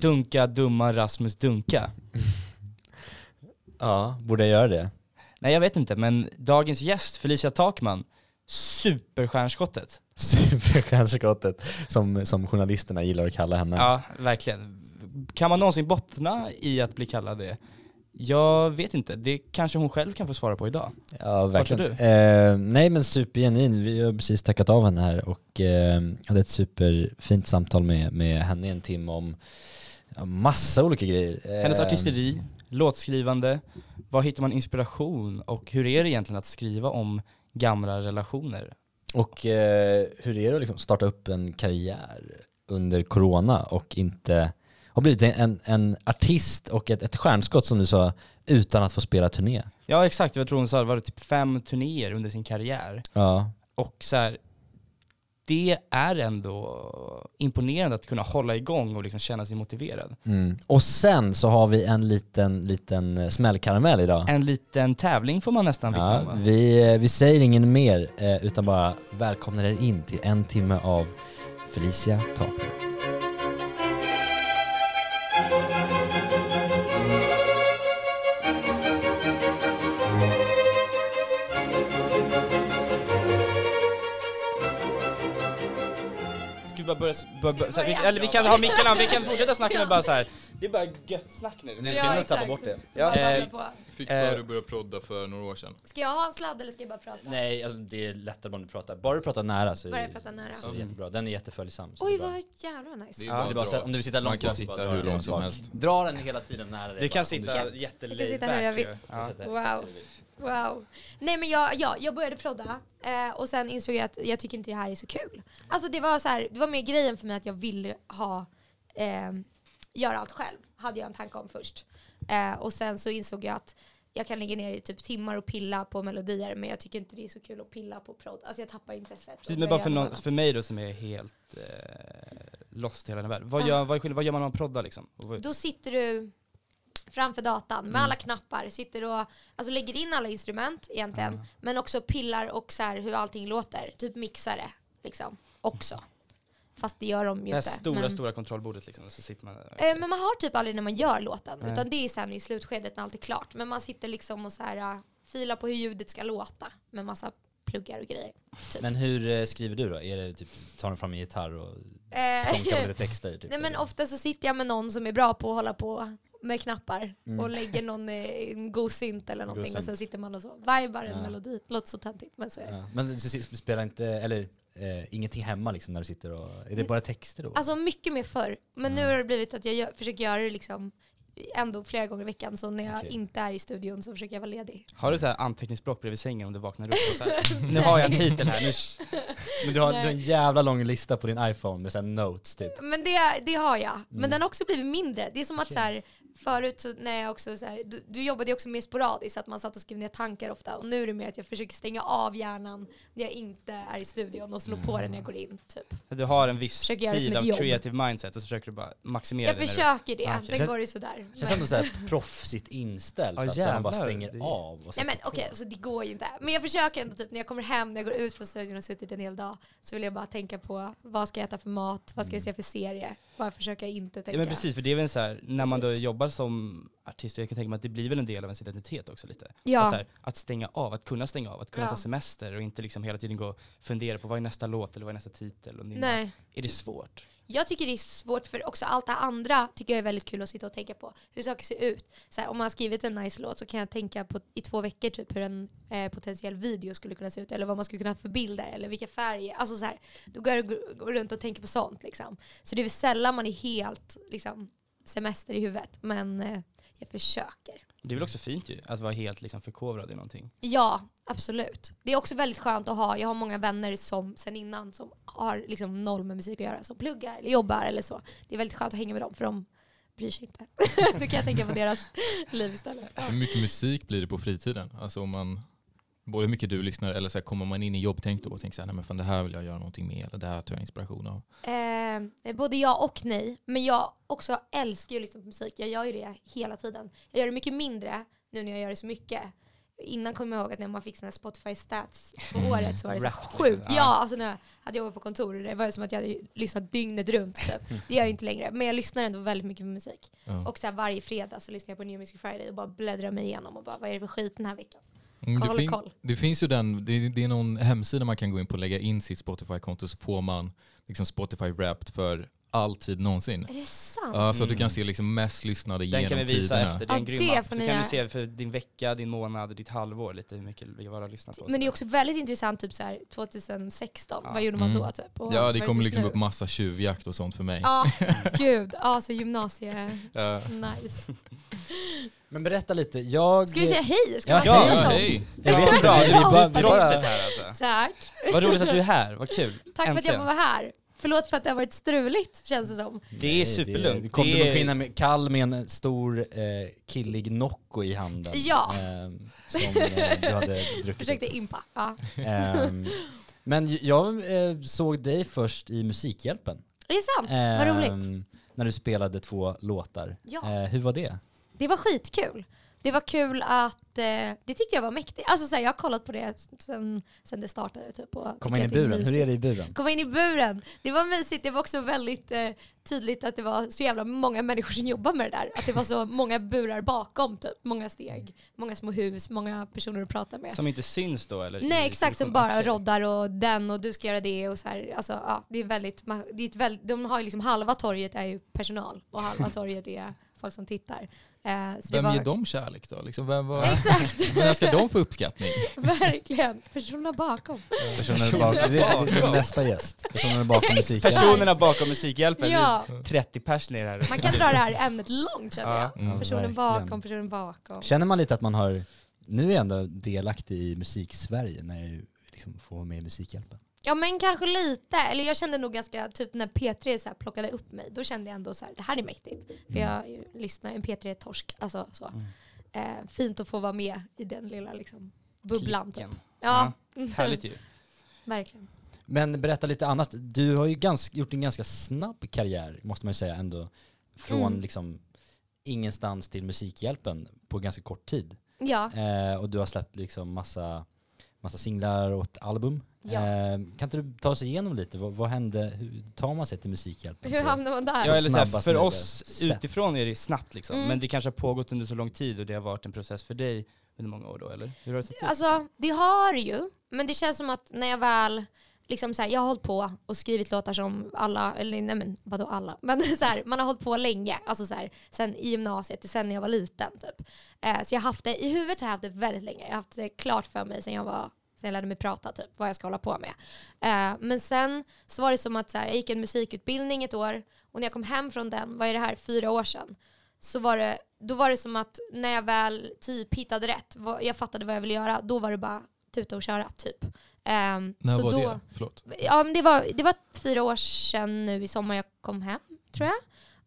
Dunka, dumma Rasmus Dunka. Ja, borde jag göra det? Nej jag vet inte, men dagens gäst, Felicia Takman, superstjärnskottet. Superstjärnskottet, som, som journalisterna gillar att kalla henne. Ja, verkligen. Kan man någonsin bottna i att bli kallad det? Jag vet inte, det kanske hon själv kan få svara på idag. Ja, verkligen. tror Eh, nej men supergenuin, vi har precis tackat av henne här och eh, hade ett superfint samtal med, med henne i en timme om ja, massa olika grejer. Hennes artisteri, låtskrivande, var hittar man inspiration och hur är det egentligen att skriva om gamla relationer? Och eh, hur är det att liksom starta upp en karriär under corona och inte har blivit en, en artist och ett, ett stjärnskott som du sa, utan att få spela turné? Ja exakt, jag tror hon sa det var typ fem turnéer under sin karriär. Ja, Och så här, det är ändå imponerande att kunna hålla igång och liksom känna sig motiverad. mm. Och sen så har vi en liten, liten smällkaramell idag. En liten tävling får man nästan vittna Ja, om vi, vi säger ingen mer eh, utan bara välkomnar er in till en timme av Felicia Takman. Bara börja, börja, börja så här, vi, eller vi kan ha mickarna, vi kan fortsätta snacka med bara så här. det är bara gött snack nu. Det är synd att tappa bort det. Ja, eh? Fick Eh. för att börja prodda för några år sedan. Ska jag ha en sladd eller ska jag bara prata? Nej, alltså, det är lättare om du pratar. Bara du pratar nära så Bara pratar nära. så är det jättebra. Den är jätteföljsam. så Oj vad jävla nice. Det är Ja, det är bara så, om du vill sitta långt Man kan sitta dra hur den långt som helst. Dra den hela tiden nära dig Du kan sitta känner. Jag kan jättelaid sitta hur jag vill. Wow. Wow. Nej men jag, ja, jag började prodda eh, och sen insåg jag att jag tycker inte det här är så kul. Alltså det var så här, det var mer grejen för mig att jag ville ha, eh, göra allt själv, hade jag en tanke om först. Eh, och sen så insåg jag att jag kan lägga ner i typ timmar och pilla på melodier men jag tycker inte det är så kul att pilla på prodd. Alltså jag tappar intresset. Precis, men bara för, någon, för mig då som är helt eh, lost i hela den världen. Vad gör, vad, vad gör man om man proddar liksom? Då sitter du framför datan med Mm. alla knappar, sitter och alltså lägger in alla instrument egentligen, Ja. men också pillar och så här hur allting låter, typ mixare liksom också. Fast det gör de ju Det här inte. stora, men, stora kontrollbordet liksom, och så sitter man Eh, men man har typ aldrig när man gör låten, Nej. utan det är sen i slutskedet när allt är klart. Men man sitter liksom och så här uh, filar på hur ljudet ska låta med massa pluggar och grejer. Typ. Men hur eh, skriver du då? Är det typ, tar du fram en gitarr och Eh, på lite texter? Typ, Nej men eller? ofta så sitter jag med någon som är bra på att hålla på med knappar Mm. och lägger någon en god synt eller någonting och sen sitter man och så vibar en Ja. melodi. Låter så töntigt men så är det. Ja. Men du spelar inte, eller eh, ingenting hemma liksom när du sitter och, är det bara texter då? Alltså mycket mer förr. Men nu Ja. har det blivit att jag gör, försöker göra det liksom ändå flera gånger i veckan. Så när jag Okej. inte är i studion så försöker jag vara ledig. Har du så här anteckningsblock bredvid sängen om du vaknar upp och så här, nu har jag en titel här, nu Men du har, du har en jävla lång lista på din iPhone med så här notes typ. Men det, det har jag. Men Mm. den har också blivit mindre. Det är som att Okej. så här, förut så när jag också så här, du, du jobbade ju också mer sporadiskt, att man satt och skrev ner tankar ofta. Och nu är det mer att jag försöker stänga av hjärnan när jag inte är i studion och slå på den när jag går in. Typ. Du har en viss det tid av jobb. creative mindset och så försöker du bara maximera Jag det. du- försöker det, Ah, okej. sen Känns- går det sådär. Känns Men- ändå så här proffsigt inställt, Ja, att så här man bara jävlar. stänger Det- av och Nej men okej, så det går ju inte. Men jag försöker ändå typ när jag kommer hem, när jag går ut från studion och suttit en hel dag, så vill jag bara tänka på vad ska jag äta för mat, vad ska jag se för serie, bara försöka inte tänka. Ja men precis, för det är väl så här, när man då jobbar som artist, och jag kan tänka mig att det blir väl en del av ens identitet också lite. Ja. Att, här, att stänga av, att kunna stänga av, att kunna Ja. ta semester och inte liksom hela tiden gå och fundera på vad är nästa låt eller vad är nästa titel. Och nynna. Nej. Är det svårt? Jag tycker det är svårt för också allt det andra tycker jag är väldigt kul att sitta och tänka på. Hur saker ser ut. Så här, om man har skrivit en nice låt så kan jag tänka på i två veckor typ hur en eh, potentiell video skulle kunna se ut. Eller vad man skulle kunna ha för bilder eller vilka färger. Alltså så här, då går jag går- runt och tänker på sånt liksom. Så det är väl sällan man är helt liksom, semester i huvudet. Men eh, jag försöker. Det är väl också fint ju, att vara helt liksom förkovrad i någonting. Ja, absolut. Det är också väldigt skönt att ha. Jag har många vänner som sen innan som har liksom noll med musik att göra, som pluggar eller jobbar eller så. Det är väldigt skönt att hänga med dem för de bryr sig inte. Då kan jag tänka på deras liv istället. Ja. Hur mycket musik blir det på fritiden? Alltså om man, både hur mycket du lyssnar eller så här, kommer man in i jobbtänk då och tänker så här, nej men fan det här vill jag göra någonting med eller det här tar jag inspiration av. Eh, både ja och nej. Men jag också älskar ju på musik. Jag gör ju det hela tiden. Jag gör det mycket mindre nu när jag gör det så mycket. innan kommer jag ihåg att när man fick här Spotify stats på året så var det så sjukt. liksom. Ja, alltså när jag hade jobbat på kontor, det var ju som att jag hade lyssnat dygnet runt. Typ. Det gör jag inte längre, men jag lyssnar ändå väldigt mycket på musik. Och så här, varje fredag så lyssnar jag på New Music Friday och bara bläddrar mig igenom och bara vad är det för skit den här veckan? Mm, Koll, det, fin- koll. det finns ju den, det, det är någon hemsida man kan gå in på och lägga in sitt Spotify-konto så får man liksom Spotify Wrapped för alltid någonsin. Är det sant? Ja, så att du kan Mm. se liksom mest lyssnade Den genom kan vi visa tiderna. efter, det är en Ja, grym det app. Så kan du se för din vecka, din månad, ditt halvår lite hur mycket vi har att lyssna på. Men det är också väldigt intressant, typ så här, 2016, Ja. vad gjorde man Mm. då? Typ? Och Ja, det kommer liksom nu. upp massa tjuvjakt och sånt för mig. Ja, gud. Ja, så gymnasie... Ja. Nice. Men berätta lite, jag... Ska vi säga hej? Ska Ja, man ja, säga ja, sånt? hej. Jag vet inte, bra, vi, bara, vi bara... alltså. Tack. Vad roligt att du är här, vad kul. Tack för att jag Äntligen. får vara här. Förlåt för att det har varit struligt, känns det som. Det är superlugnt. Det kom Det du med, kall med en stor eh, killig Nocco i handen. Ja. Eh, som eh, du hade druckit. Försökte impa. Ja. Ehm, men jag eh, såg dig först i Musikhjälpen. Det är sant. Vad roligt. Ehm, När du spelade två låtar. Ja. Eh, hur var det? Det var skitkul. Det var kul att, eh, det tyckte jag var mäktigt. Alltså så här, jag har kollat på det sen, sen det startade. Typ, och Komma in i är buren, hur är det i buren? Komma in i buren. Det var mysigt. Det var också väldigt eh, tydligt att det var så jävla många människor som jobbar med det där. Att det var så många burar bakom, typ. många steg, många små hus, många personer att prata med. Som inte syns då eller? Nej exakt, som bara Okej. roddar och den och du ska göra det och så här. Alltså, ja, det är väldigt, det är ett väldigt, de har ju liksom halva torget är ju personal och halva torget är folk som tittar. Eh, så Vem var, ger dem kärlek då? Liksom, vem, vad, Exakt, men när ska de få uppskattning? verkligen. Personerna bakom. Personer bakom, det, är nästa gäst. Personer bakom musiken. Personerna bakom Musikhjälpen, Ja. det är 30 pers ner här. Man kan dra det här ämnet långt känner Ja. jag. Mm. Personen bakom, personen bakom. Känner man lite att man har, nu är jag ändå delaktig i musiksverige när jag liksom får med Musikhjälpen. Ja men kanske lite, eller jag kände nog ganska, typ när P3 så plockade upp mig, då kände jag ändå så här, det här är mäktigt. För jag lyssnar, en P3-torsk, alltså så. Mm. Eh, fint att få vara med i den lilla liksom, bubblan. Typ. Klicken. Ja, Härligt ju. verkligen. Men berätta lite annat. Du har ju ganska, gjort en ganska snabb karriär, måste man ju säga ändå. Från Mm. liksom ingenstans till Musikhjälpen på ganska kort tid. Ja, Eh, och du har släppt liksom massa, massa singlar och ett album. Ja. Eh, kan inte du ta oss igenom lite? Vad, vad hände? Hur tar man sig till Musikhjälpen? hur hamnar man där? Ja, eller så här, snabbast för oss sätt. utifrån är det snabbt liksom. Mm. Men det kanske har pågått under så lång tid och det har varit en process för dig under många år då, eller? Hur har det sett ut? Alltså det har ju, men det känns som att när jag väl, liksom så här, jag har hållit på och skrivit låtar som alla, eller nej men vadå alla, men så här, man har hållit på länge, alltså så här, sen i gymnasiet, sen när jag var liten typ. Eh, så jag har haft det, i huvudet har jag haft det väldigt länge, jag har haft det klart för mig sen jag var sen jag lärde mig prata typ, vad jag ska hålla på med. Eh, men sen så var det som att så här, jag gick en musikutbildning ett år och när jag kom hem från den, vad är det här, fyra år sedan, så var det, då var det som att när jag väl typ hittade rätt, vad, jag fattade vad jag ville göra, då var det bara tuta och köra typ. Ehm, När så var då, det? Förlåt. Ja, men det, var, det var fyra år sedan nu i sommar jag kom hem, tror jag.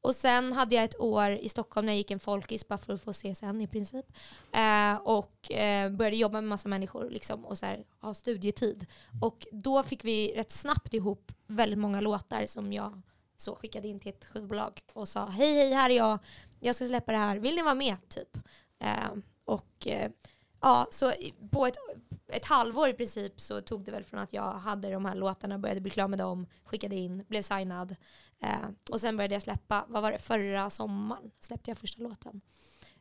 Och sen hade jag ett år i Stockholm när jag gick en folkis bara för att få CSN i princip. Eh, och eh, började jobba med massa människor liksom, och så här, ha studietid. Och då fick vi rätt snabbt ihop väldigt många låtar som jag så skickade in till ett skivbolag och sa hej hej här är jag, jag ska släppa det här, vill ni vara med? Typ. Eh, och eh, ja, så på ett, ett halvår i princip så tog det väl från att jag hade de här låtarna, började bli klar med dem, skickade in, blev signad. Eh, och sen började jag släppa, vad var det, förra sommaren släppte jag första låten.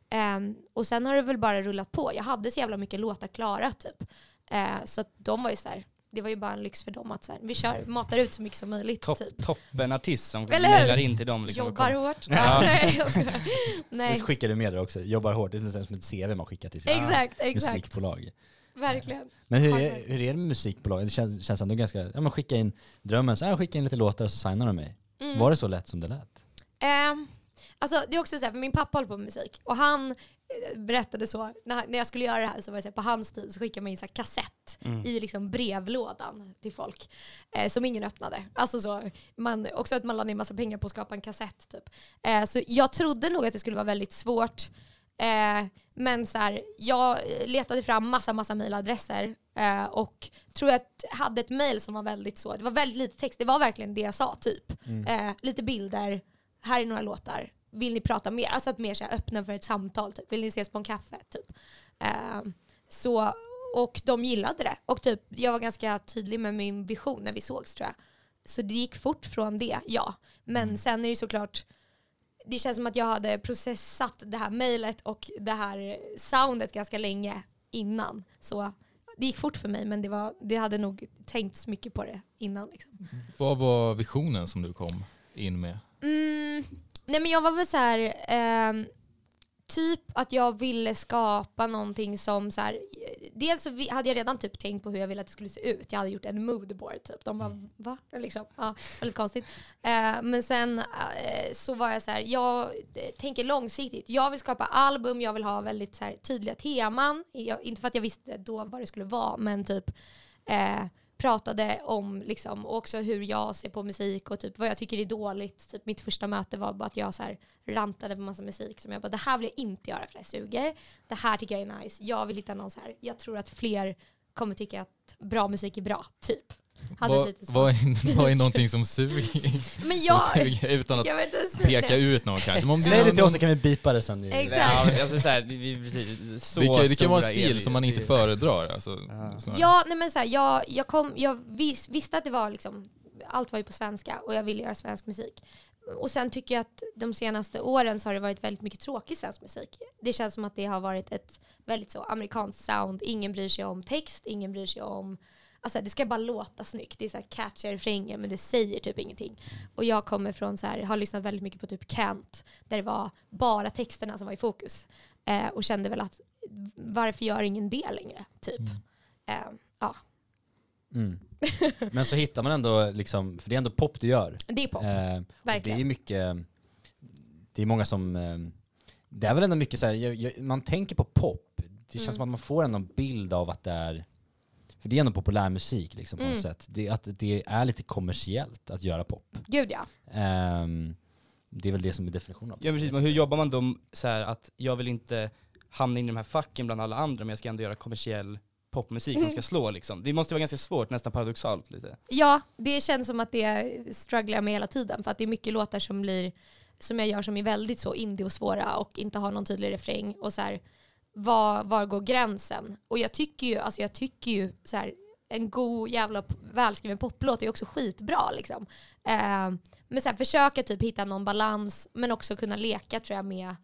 Ehm, och sen har det väl bara rullat på. Jag hade så jävla mycket låtar klara typ. Eh, så att de var ju så här, det var ju bara en lyx för dem att så här, vi kör, matar ut så mycket som möjligt Topp, typ. toppen artist som mejlar in till dem liksom. Jobbar hårt. Ja. Nej, jag skojar. Nej. Det skickar du med dig också. Jobbar hårt. Det är nästan som ett CV man skickar till sina Exakt, exakt. musikbolag. Verkligen. Men hur är, hur är det med musikbolag? Det känns, känns ändå ganska, ja men skicka in drömmen, så här, skicka in lite låtar och så signar de mig. Mm. Var det så lätt som det lät? Ehm, alltså det är också så här, för min pappa håller på med musik och han eh, berättade så, när, när jag skulle göra det här så var det så här, på hans tid så skickade man in så här kassett Mm. i liksom brevlådan till folk eh, som ingen öppnade. Alltså så, man, också att man la ner massa pengar på att skapa en kassett typ. Eh, så jag trodde nog att det skulle vara väldigt svårt Eh, men så här, jag letade fram massa, massa mejladresser eh, och tror jag hade ett mejl som var väldigt så, det var väldigt lite text, det var verkligen det jag sa typ. Eh, lite bilder, här är några låtar, vill ni prata mer? Alltså att mer så här, öppna för ett samtal, typ. vill ni ses på en kaffe? Typ. Eh, Så, och de gillade det. Och typ, jag var ganska tydlig med min vision när vi sågs tror jag. Så det gick fort från det, ja. Men sen är det såklart, det känns som att jag hade processat det här mejlet och det här soundet ganska länge innan. Så det gick fort för mig men det, var, det hade nog tänkts mycket på det innan. Liksom. Vad var visionen som du kom in med? Mm, nej men jag var väl så här, ehm, typ att jag ville skapa någonting som så här, dels hade jag redan typ tänkt på hur jag ville att det skulle se ut. Jag hade gjort en moodboard typ. De bara va? Liksom, ja, väldigt konstigt. Eh, men sen eh, så var jag så här, jag eh, tänker långsiktigt. Jag vill skapa album, jag vill ha väldigt så här, tydliga teman. Jag, inte för att jag visste då vad det skulle vara, men typ eh, pratade om liksom, och också hur jag ser på musik och typ vad jag tycker är dåligt. Typ mitt första möte var bara att jag så här rantade på massa musik som jag bara, det här vill jag inte göra för det suger. Det här tycker jag är nice. Jag vill hitta någon så här, jag tror att fler kommer tycka att bra musik är bra, typ. Hade Vad, är, vad är någonting som suger? Men Som jag, suger utan att jag vet inte säga peka det. ut någon kanske. Om Säg det till oss så kan vi bipa det sen. Exakt. Ja, alltså så här, vi, vi, precis, så det, kan, det kan vara en stil som man inte föredrar. Alltså, Ja. snarare. Ja, nej men så här, jag, jag, kom, jag vis, visste att det var liksom, allt var ju på svenska och jag ville göra svensk musik. Och sen tycker jag att de senaste åren så har det varit väldigt mycket tråkig svensk musik. Det känns som att det har varit ett väldigt så amerikanskt sound. Ingen bryr sig om text, ingen bryr sig om Alltså det ska bara låta snyggt. Det är så här catchy refränger men det säger typ ingenting. Och jag kommer från så här, har lyssnat väldigt mycket på typ Kant där det var bara texterna som var i fokus. Eh, och kände väl att varför gör ingen det längre? Typ. Mm. Eh, ja, Mm. Men så hittar man ändå, liksom, för det är ändå pop du gör. det är pop. Eh, och det är Verkligen. mycket, det är många som, eh, det är väl ändå mycket så här, jag, jag, man tänker på pop, det känns Mm. som att man får ändå en bild av att det är, för det är ändå populärmusik liksom på Mm. något sätt. Det, att det är lite kommersiellt att göra pop. Gud ja. Ehm, det är väl det som är definitionen av Ja precis, men hur jobbar man då så här att jag vill inte hamna in i de här facken bland alla andra men jag ska ändå göra kommersiell popmusik som Mm. ska slå liksom. Det måste vara ganska svårt, nästan paradoxalt lite. Ja, det känns som att det strugglar jag med hela tiden för att det är mycket låtar som blir som jag gör som är väldigt så indie och svåra och inte har någon tydlig refräng och så här var, var går gränsen? Och jag tycker ju, alltså jag tycker ju så här en god jävla välskriven poplåt är också skitbra liksom. Eh, men så här, försöka typ hitta någon balans men också kunna leka tror jag med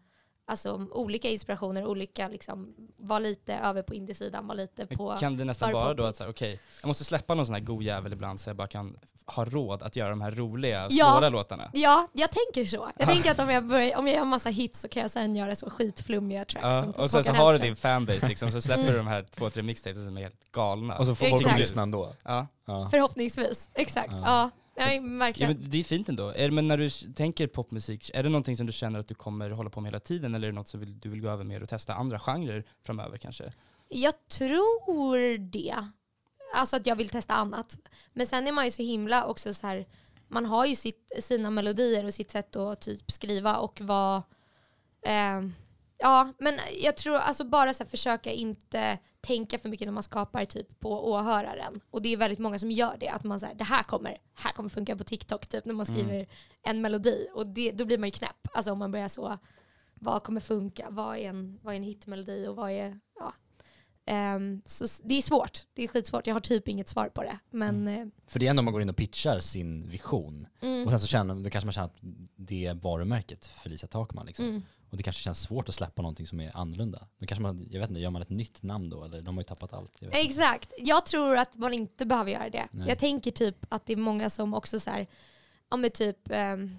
alltså, olika inspirationer, olika liksom, vara lite över på indiesidan, vara lite på... kan det nästan vara då att okej, jag måste släppa någon sån här god jävel ibland så jag bara kan ha råd att göra de här roliga, Ja. svåra låtarna? Ja, jag tänker så. Jag Ja. tänker att om jag, börjar, om jag gör massa hits så kan jag sen göra så skitflummiga tracks. Ja, som typ och sen så har du din fanbase liksom, så släpper Mm. du de här två, tre mixtapes som är helt galna. Och så får folk lyssna ändå. ja. Ja. Förhoppningsvis, exakt. Ja. Ja, ja. Ja, verkligen. men det är fint ändå. Är, men när du tänker popmusik, är det någonting som du känner att du kommer hålla på med hela tiden eller är det något som du vill gå över mer och testa andra genrer framöver kanske? Jag tror det. Alltså att jag vill testa annat. Men sen är man ju så himla också så här. Man har ju sitt, sina melodier och sitt sätt att typ skriva och vara... Eh, ja, men jag tror alltså bara så här, försöka inte tänka för mycket när man skapar typ på åhöraren. Och det är väldigt många som gör det. Att man säger det här kommer, här kommer funka på TikTok typ när man skriver en melodi. Och det, då blir man ju knäpp. Alltså om man börjar så, vad kommer funka? Vad är en, vad är en hitmelodi och vad är, ja. Ehm, så det är svårt. Det är skitsvårt. Jag har typ inget svar på det. Men eh, För det är ändå om man går in och pitchar sin vision. mm, Och sen så känner, då kanske man känner att det är varumärket Felicia Takman liksom. Och det kanske känns svårt att släppa någonting som är annorlunda. Då kanske man, jag vet inte, gör man ett nytt namn då? Eller de har ju tappat allt. Jag vet inte. Exakt. Jag tror att man inte behöver göra det. Nej. Jag tänker typ att det är många som också så här, ja men typ um,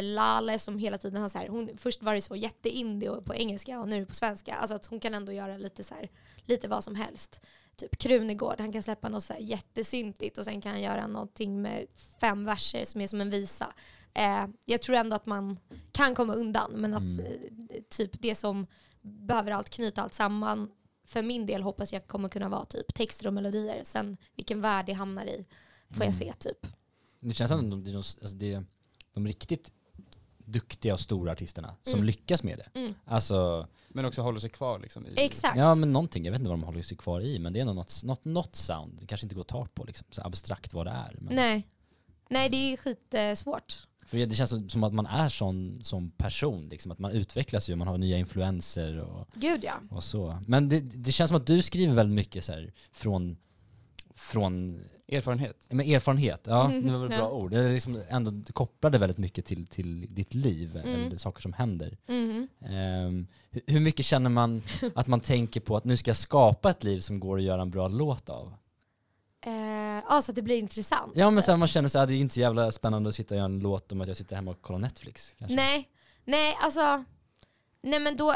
Lale som hela tiden har så här, hon, först var det så jätteindie och på engelska och nu är det på svenska. Alltså att hon kan ändå göra lite så här, lite vad som helst. Typ Krunegård, han kan släppa något så här jättesyntigt och sen kan han göra någonting med fem verser som är som en visa. Eh, jag tror ändå att man kan komma undan men att Mm. eh, typ det som behöver allt knyta allt samman för min del hoppas jag kommer kunna vara typ texter och melodier. Sen vilken värld det hamnar i får jag Mm. se typ. Det känns som att de, de, alltså är de riktigt duktiga och stora artisterna som Mm. lyckas med det. Mm. Alltså, Men också håller sig kvar liksom i... Exakt. ja men någonting, jag vet inte vad de håller sig kvar i, men det är något, något, något sound. Det kanske inte går att ta på liksom, så abstrakt vad det är. Men, Nej. Nej, det är skitsvårt. För det känns som, att man är sån som person, liksom, att man utvecklas ju, man har nya influenser och, Gud ja. och så. Men det, det känns som att du skriver väldigt mycket så här, från, från Erfarenhet. med erfarenhet, ja Mm, det var ett bra ord. Det är liksom ändå kopplade väldigt mycket till, till ditt liv, Mm. eller saker som händer. Ehm, hur, hur mycket känner man att man tänker på att nu ska jag skapa ett liv som går att göra en bra låt av? Eh, ja, så att det blir intressant. Ja men sen man känner så här, det är inte så jävla spännande att sitta och göra en låt om att jag sitter hemma och kollar Netflix. Kanske. Nej, nej alltså. Nej men då,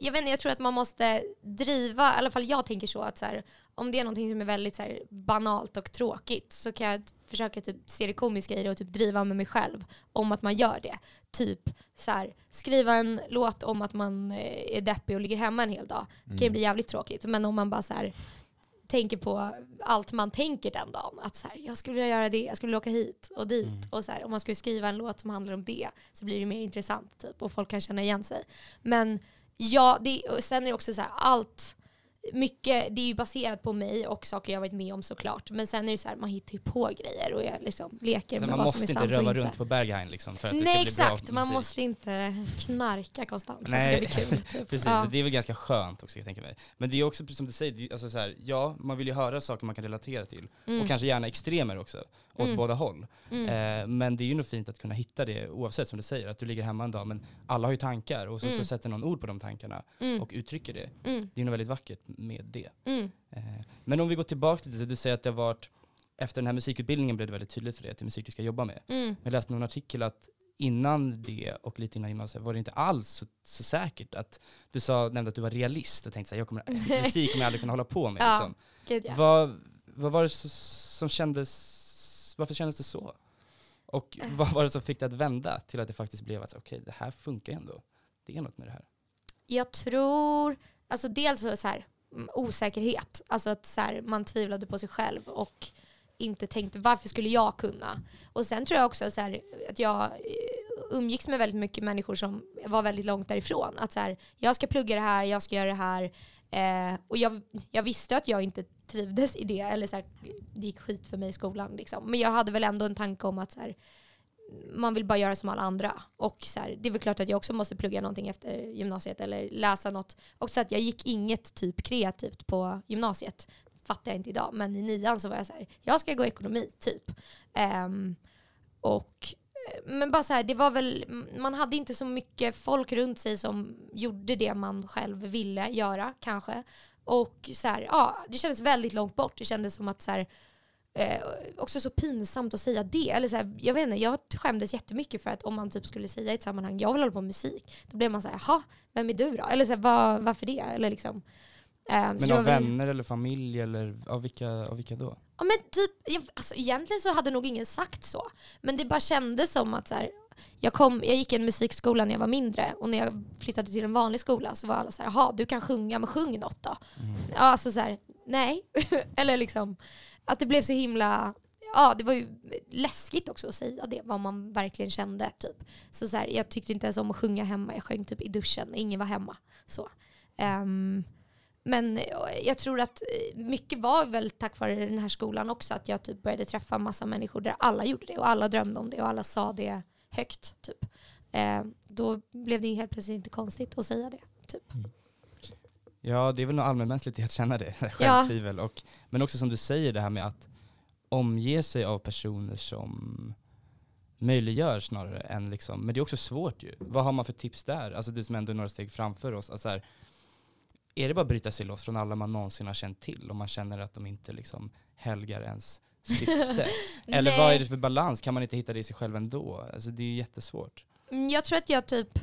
jag vet inte, jag tror att man måste driva, i alla fall jag tänker så att så här, om det är någonting som är väldigt så här, banalt och tråkigt så kan jag försöka typ se det komiska i det och typ driva med mig själv om att man gör det. Typ så här, skriva en låt om att man eh, är deppig och ligger hemma en hel dag. Det kan ju Mm. bli jävligt tråkigt. Men om man bara så här, tänker på allt man tänker den dagen. Att så här, jag skulle vilja göra det, jag skulle vilja åka hit och dit. Mm. Och så här, om man skulle skriva en låt som handlar om det så blir det mer intressant typ, och folk kan känna igen sig. Men ja, det, och sen är det också så här, allt, mycket, det är ju baserat på mig och saker jag varit med om såklart. Men sen är det så här, man hittar ju på grejer och jag liksom leker med man vad som måste är inte sant och röva inte. runt på Berghain liksom för att det Nej ska bli bra exakt, man måste inte knarka konstant Nej. för att det ska bli kul. Typ. Precis, Ja. det är väl ganska skönt också jag tänka mig. Men det är också som du säger, det alltså så här, ja, man vill ju höra saker man kan relatera till. Mm. Och kanske gärna extremer också, åt Mm. båda håll. Mm. Eh, men det är ju nog fint att kunna hitta det oavsett som du säger, att du ligger hemma en dag men alla har ju tankar och så, så Mm. sätter någon ord på de tankarna Mm. och uttrycker det. Mm. Det är nog väldigt vackert med det. Mm. Eh, men om vi går tillbaka till det, du säger att det har varit, efter den här musikutbildningen blev det väldigt tydligt för dig att det är musik du ska jobba med. Jag läste någon artikel att innan det och lite innan gymnasiet var det inte alls så, så säkert att du sa, nämnde att du var realist och tänkte så här, jag kommer, musik kommer jag aldrig kunna hålla på med. Ja, Liksom. Ja. Vad, vad var det så, som kändes, varför kändes det så? Och Eh. vad var det som fick dig att vända till att det faktiskt blev att okej, det här funkar ändå. Det är något med det här. Jag tror, alltså dels så, så här, mm, osäkerhet. Alltså att så här, man tvivlade på sig själv och inte tänkte varför skulle jag kunna? Och sen tror jag också så här, att jag eh, umgicks med väldigt mycket människor som var väldigt långt därifrån. Att så här, jag ska plugga det här, jag ska göra det här. Eh, och jag, jag visste att jag inte trivdes i det, eller så här, det gick skit för mig i skolan. Liksom. Men jag hade väl ändå en tanke om att så här, man vill bara göra som alla andra. Och så här, det är väl klart att jag också måste plugga någonting efter gymnasiet eller läsa något. Och så att jag gick inget typ kreativt på gymnasiet. Fattar jag inte idag. Men i nian så var jag så här, jag ska gå ekonomi typ. Ehm, och men bara så här, det var väl, man hade inte så mycket folk runt sig som gjorde det man själv ville göra kanske. Och så här, ja, det kändes väldigt långt bort. Det kändes som att så här, eh, också så pinsamt att säga det. Eller så här, jag vet inte, jag skämdes jättemycket för att om man typ skulle säga i ett sammanhang, jag vill hålla på med musik, då blev man så här, jaha, vem är du då? Eller så här, var, varför det? Eller liksom, eh, men det var av vänner eller familj eller av vilka, av vilka då? Ja men typ, jag, alltså egentligen så hade nog ingen sagt så. Men det bara kändes som att så här, jag, kom, jag gick i en musikskola när jag var mindre och när jag flyttade till en vanlig skola så var alla så här, jaha du kan sjunga, men sjung något då. Ja alltså så här, nej. Eller liksom, att det blev så himla, ja det var ju läskigt också att säga det, vad man verkligen kände typ. Så, så här, jag tyckte inte ens om att sjunga hemma, jag sjöng typ i duschen när ingen var hemma. Så. Ehm, men eh, jag tror att eh, mycket var väl tack vare den här skolan också, att jag typ började träffa massa människor där alla gjorde det och alla drömde om det och alla sa det högt. Typ. Eh, då blev det helt plötsligt inte konstigt att säga det. Typ. Ja, det är väl något allmänmänskligt i att känna det, självtvivel. Och, men också som du säger det här med att omge sig av personer som möjliggör snarare än liksom, men det är också svårt ju. Vad har man för tips där? Alltså du som ändå är några steg framför oss. Alltså här, är det bara att bryta sig loss från alla man någonsin har känt till om man känner att de inte liksom helgar ens syfte? Eller vad är det för balans? Kan man inte hitta det i sig själv ändå? Alltså det är ju jättesvårt. Mm, Jag tror att jag typ,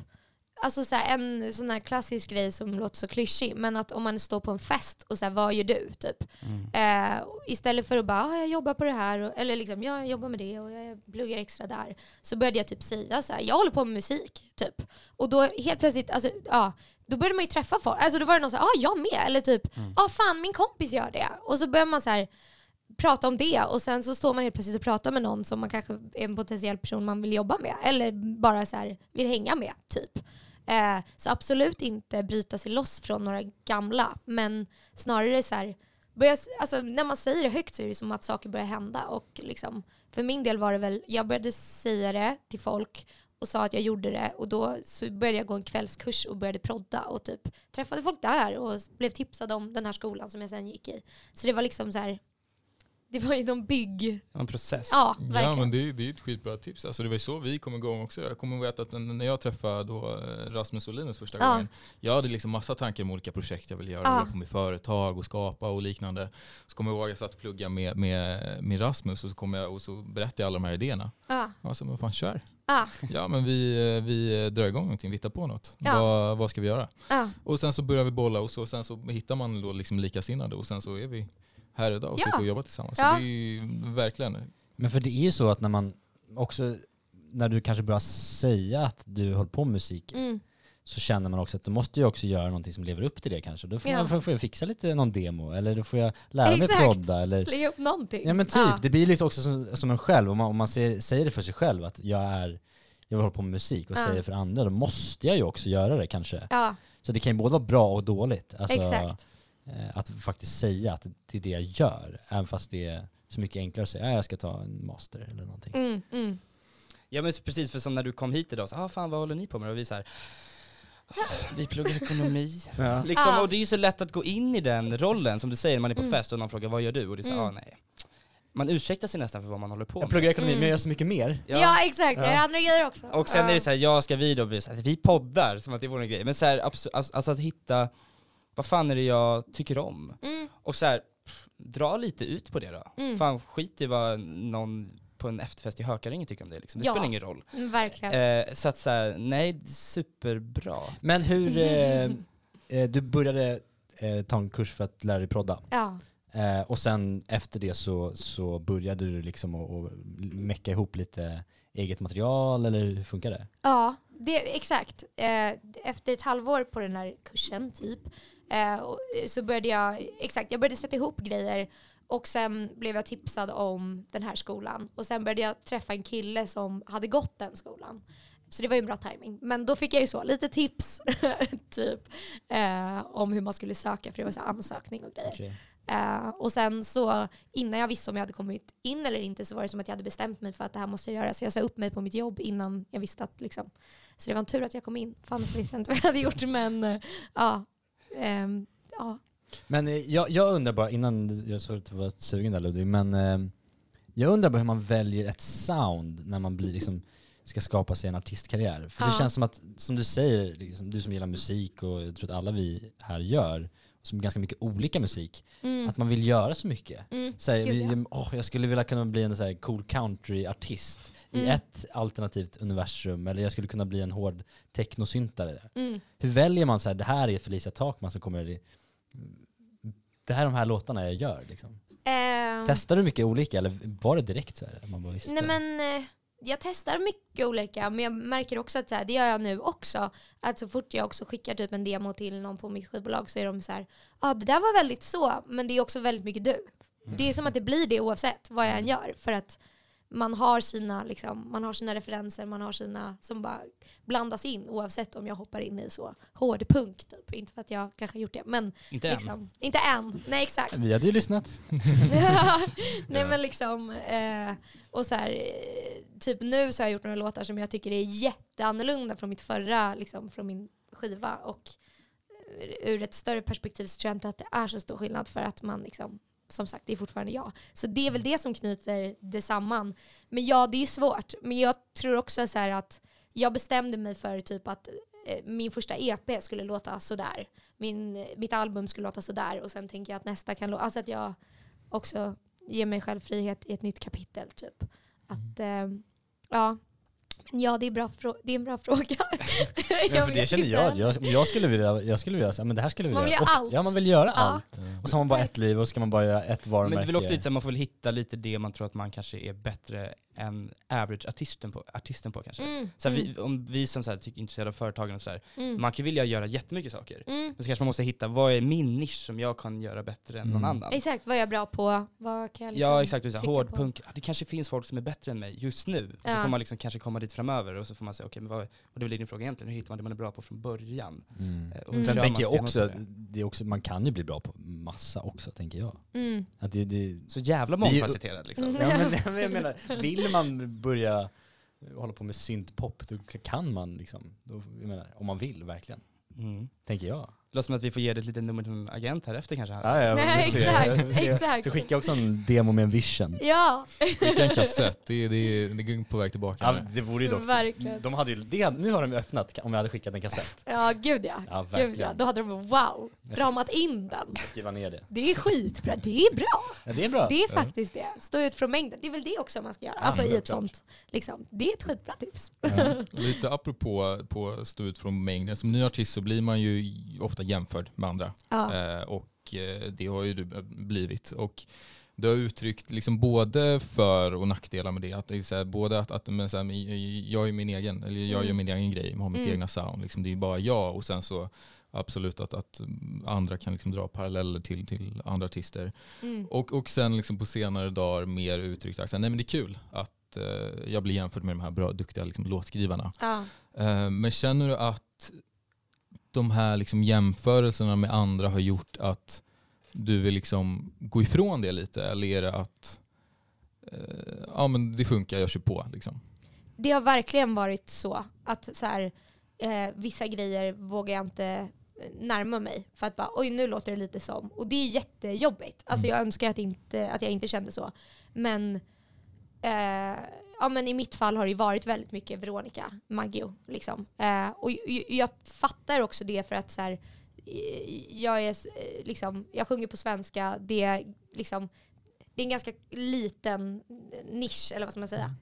alltså så här, en sån här klassisk grej som låter så klyschig, men att om man står på en fest och så här, vad gör du? Typ. Eh, istället för att bara, ah, jag jobbar på det här, och, eller liksom, jag jobbar med det och jag pluggar extra där. Så började jag typ säga så här, jag håller på med musik. Typ. Och då helt plötsligt, alltså, ja, då började man ju träffa folk. Alltså då var det någon som ah jag med. Eller typ, ah fan min kompis gör det. Och så börjar man så här prata om det och sen så står man helt plötsligt och pratar med någon som man kanske är en potentiell person man vill jobba med. Eller bara så här vill hänga med, typ. Eh, så absolut inte bryta sig loss från några gamla, men snarare så här, börjar, alltså, när man säger det högt så är det som att saker börjar hända. Och liksom, för min del var det väl, jag började säga det till folk och sa att jag gjorde det och då så började jag gå en kvällskurs och började prodda och typ träffade folk där och blev tipsad om den här skolan som jag sen gick i. Så det var liksom så här, det var ju någon bygg... En process. Ja, verkligen. Ja men det, det är ett skitbra tips. Alltså det var ju så vi kom igång också. Jag kommer ihåg att när jag träffade då eh, Rasmus och Linus första Ja. gången. Jag hade liksom massa tankar om olika projekt jag ville göra. Ja. På med företag och skapa och liknande. Så kommer jag ihåg att jag satt och pluggade med, med, med Rasmus och så, kom jag, och så berättade jag alla de här idéerna. Ja, Jag sa, men fan kör. Ja, Ja men vi, eh, vi drar igång någonting, vi hittar på något. Ja. Vad, vad ska vi göra? ja. Och sen så börjar vi bolla och så, sen så hittar man då liksom likasinnade och sen så är vi här idag och Ja. sitter och jobbar tillsammans. Ja. Så det är ju verkligen Men för det är ju så att när man också, när du kanske börjar säga att du håller på med musik Mm. Så känner man också att du måste ju också göra någonting som lever upp till det kanske. Då får, Ja. man, får, får jag fixa lite någon demo eller då får jag lära mig Exakt. prodda eller Slänga upp någonting. Ja men typ, det blir lite också som, som en själv, om man, om man säger, säger det för sig själv att jag är jag vill hålla på med musik och Ja. säger det för andra, då måste jag ju också göra det kanske. Ja, Så det kan ju både vara bra och dåligt. Alltså, exakt. eh, Att faktiskt säga att det är det jag gör, även fast det är så mycket enklare att säga att jag ska ta en master eller någonting. Mm, mm. Ja men precis, för som när du kom hit idag, så, ah, fan vad håller ni på med? Och vi så här, "Ah, vi pluggar ekonomi. Ja. Liksom, Ja. Och det är ju så lätt att gå in i den rollen, som du säger när man är på Mm. fest och någon frågar vad gör du? Och det är så, Mm. ah, nej. Man ursäktar sig nästan för vad man håller på Jag med. pluggar ekonomi Mm. men jag gör så mycket mer. Ja. exakt, det är Ja. andra grejer också. Och sen ja. är det så här, ja ska vi då bli så här, vi poddar, som att det vore en grej. Men så här, alltså, alltså att hitta, vad fan är det jag tycker om? Mm, Och så här, pff, dra lite ut på det då. Mm. Fan skit i vad någon på en efterfest i Hökarängen tycker om det liksom. Det Ja. spelar ingen roll. mm, verkligen. Eh, så att så här, nej, superbra. Men hur, eh, eh, du började eh, ta en kurs för att lära dig prodda. ja. Eh, och sen efter det så, så började du liksom att mecka ihop lite eget material eller hur funkar det? Ja, det, exakt. Eh, efter ett halvår på den här kursen typ eh, så började jag, exakt, jag började sätta ihop grejer och sen blev jag tipsad om den här skolan och sen började jag träffa en kille som hade gått den skolan. Så det var ju en bra timing. Men då fick jag ju så lite tips typ eh, om hur man skulle söka för det var så ansökning och grejer. Okej. Eh, och sen så innan jag visste om jag hade kommit in eller inte så var det som att jag hade bestämt mig för att det här måste jag göra. Så jag sa upp mig på mitt jobb innan jag visste att liksom. Så det var en tur att jag kom in. För annars visste jag inte vad jag hade gjort. Men eh, ja. ehm, ja. Men eh, jag, jag undrar bara, innan jag såg att du var sugen där Ludvig, men eh, jag undrar bara hur man väljer ett sound när man blir liksom, ska skapa sig en artistkarriär. För det Ja. känns som att, som du säger, liksom, du som gillar musik och jag tror att alla vi här gör, som ganska mycket olika musik, Mm. att man vill göra så mycket. Mm. Så här, Gud, vi, ja. åh, jag skulle vilja kunna bli en så här cool country-artist i Mm. ett alternativt universum, eller jag skulle kunna bli en hård technosyntare. Mm. Hur väljer man så här, det här är Felicia Takman som kommer det, här är de här låtarna jag gör liksom. Ehm, Testar du mycket olika eller var det direkt så här? Man bara visste? Nej men eh, jag testar mycket olika men jag märker också att så här, det gör jag nu också. Att så fort jag också skickar typ en demo till någon på mitt skivbolag så är de så här, ja ah, det där var väldigt så men det är också väldigt mycket du. Det är som att det blir det oavsett vad jag än gör för att man har sina, liksom, man har sina referenser, man har sina som bara blandas in oavsett om jag hoppar in i så hård punk typ. Inte för att jag kanske har gjort det men Inte än. liksom, inte än. Nej exakt. Vi hade ju lyssnat. Nej men liksom, eh, och så här, eh, typ nu så har jag gjort några låtar som jag tycker är jätteannorlunda från mitt förra, liksom från min skiva och eh, ur ett större perspektiv så tror jag inte att det är så stor skillnad för att man liksom, som sagt det är fortfarande jag. Så det är väl det som knyter det samman. Men ja, det är ju svårt. Men jag tror också så här att jag bestämde mig för typ att eh, min första EP skulle låta sådär. Min, mitt album skulle låta sådär och sen tänker jag att nästa kan låta, alltså att jag också ger mig själv frihet i ett nytt kapitel typ. Att, eh, ja. Men ja, det är, bra det är en bra fråga. Ja, för det känner jag. Jag, jag skulle vilja, jag skulle vilja säga, men det här skulle jag Man vilja vill göra. göra Och- allt. Ja, man vill göra Ja. allt. Och så har man bara ett liv och ska man bara göra ett Men varumärke. det är väl också lite så att man får väl hitta lite det man tror att man kanske är bättre än average-artisten på, artisten på kanske. Mm. Så mm, vi, om vi som så här, är intresserade av företagen och sådär, mm, man kan vilja göra jättemycket saker. mm. Men så kanske man måste hitta, vad är min nisch som jag kan göra bättre än någon Mm. annan? Exakt, vad är jag bra på? Vad kan jag liksom Ja exakt, så här, hårdpunk, det kanske finns folk som är bättre än mig just nu. Så Ja. får man liksom kanske komma dit framöver och så får man säga, okej men vad, och det är väl din fråga egentligen, hur hittar man det man är bra på från början? Mm. Eh, och Mm. Sen man tänker jag också, det. är också, man kan ju bli bra på massa också, tänker jag. Mm. Att det, det, Så jävla mångfacetterad liksom. Ja, men jag menar, vill man börja hålla på med syntpop, då kan man liksom, då, menar, om man vill verkligen, Mm. tänker jag. Låter som att vi får ge dig ett litet nummer till en agent här efter kanske. Ja, ja, Nej, exakt, exakt. Så skicka också en demo med en vision. Ja, Skicka en kassett, det, är- det, är- det är på väg tillbaka. Ja, nu. det vore ju dock, verkligen. de hade ju, det, nu har de öppnat om jag hade skickat en kassett. Ja, gud ja. Ja, Gud ja. Då hade de wow, ramat in den. Skriva ner det. Det är skitbra, det är bra. Ja, det är bra. Det är faktiskt det. Stå ut från mängden. Det är väl det också man ska göra. Alltså i ett självklart. sånt, liksom. Det är ett skitbra tips. Ja. Lite apropå på stå ut från mängden, som ny artist så blir man ju ofta jämförd med andra. Ja. Eh, och eh, det har ju du blivit. Och du har uttryckt liksom både för och nackdelar med det. Att det här, både att, att men så här, jag är min egen, eller jag Mm. gör min egen grej, har mitt Mm. egna sound. Liksom, det är bara jag och sen så absolut att, att andra kan liksom dra paralleller till, till andra artister. Mm. Och, och sen liksom på senare dagar mer uttryckt att nej men det är kul att eh, jag blir jämförd med de här bra, duktiga liksom, låtskrivarna. Ja. Eh, men känner du att de här liksom jämförelserna med andra har gjort att du vill liksom gå ifrån det lite? Eller är det att eh, ja, men det funkar, jag kör på? Liksom? Det har verkligen varit så att så här, eh, vissa grejer vågar jag inte eh, närma mig för att bara oj nu låter det lite som. Och det är jättejobbigt. Alltså jag önskar att, inte, att jag inte kände så. Men, eh, ja, men i mitt fall har det varit väldigt mycket Veronica Maggio. Liksom. Eh, och jag fattar också det för att så här, eh, jag, är, eh, liksom, jag sjunger på svenska. Det är, liksom, det är en ganska liten nisch, eller vad ska man säga?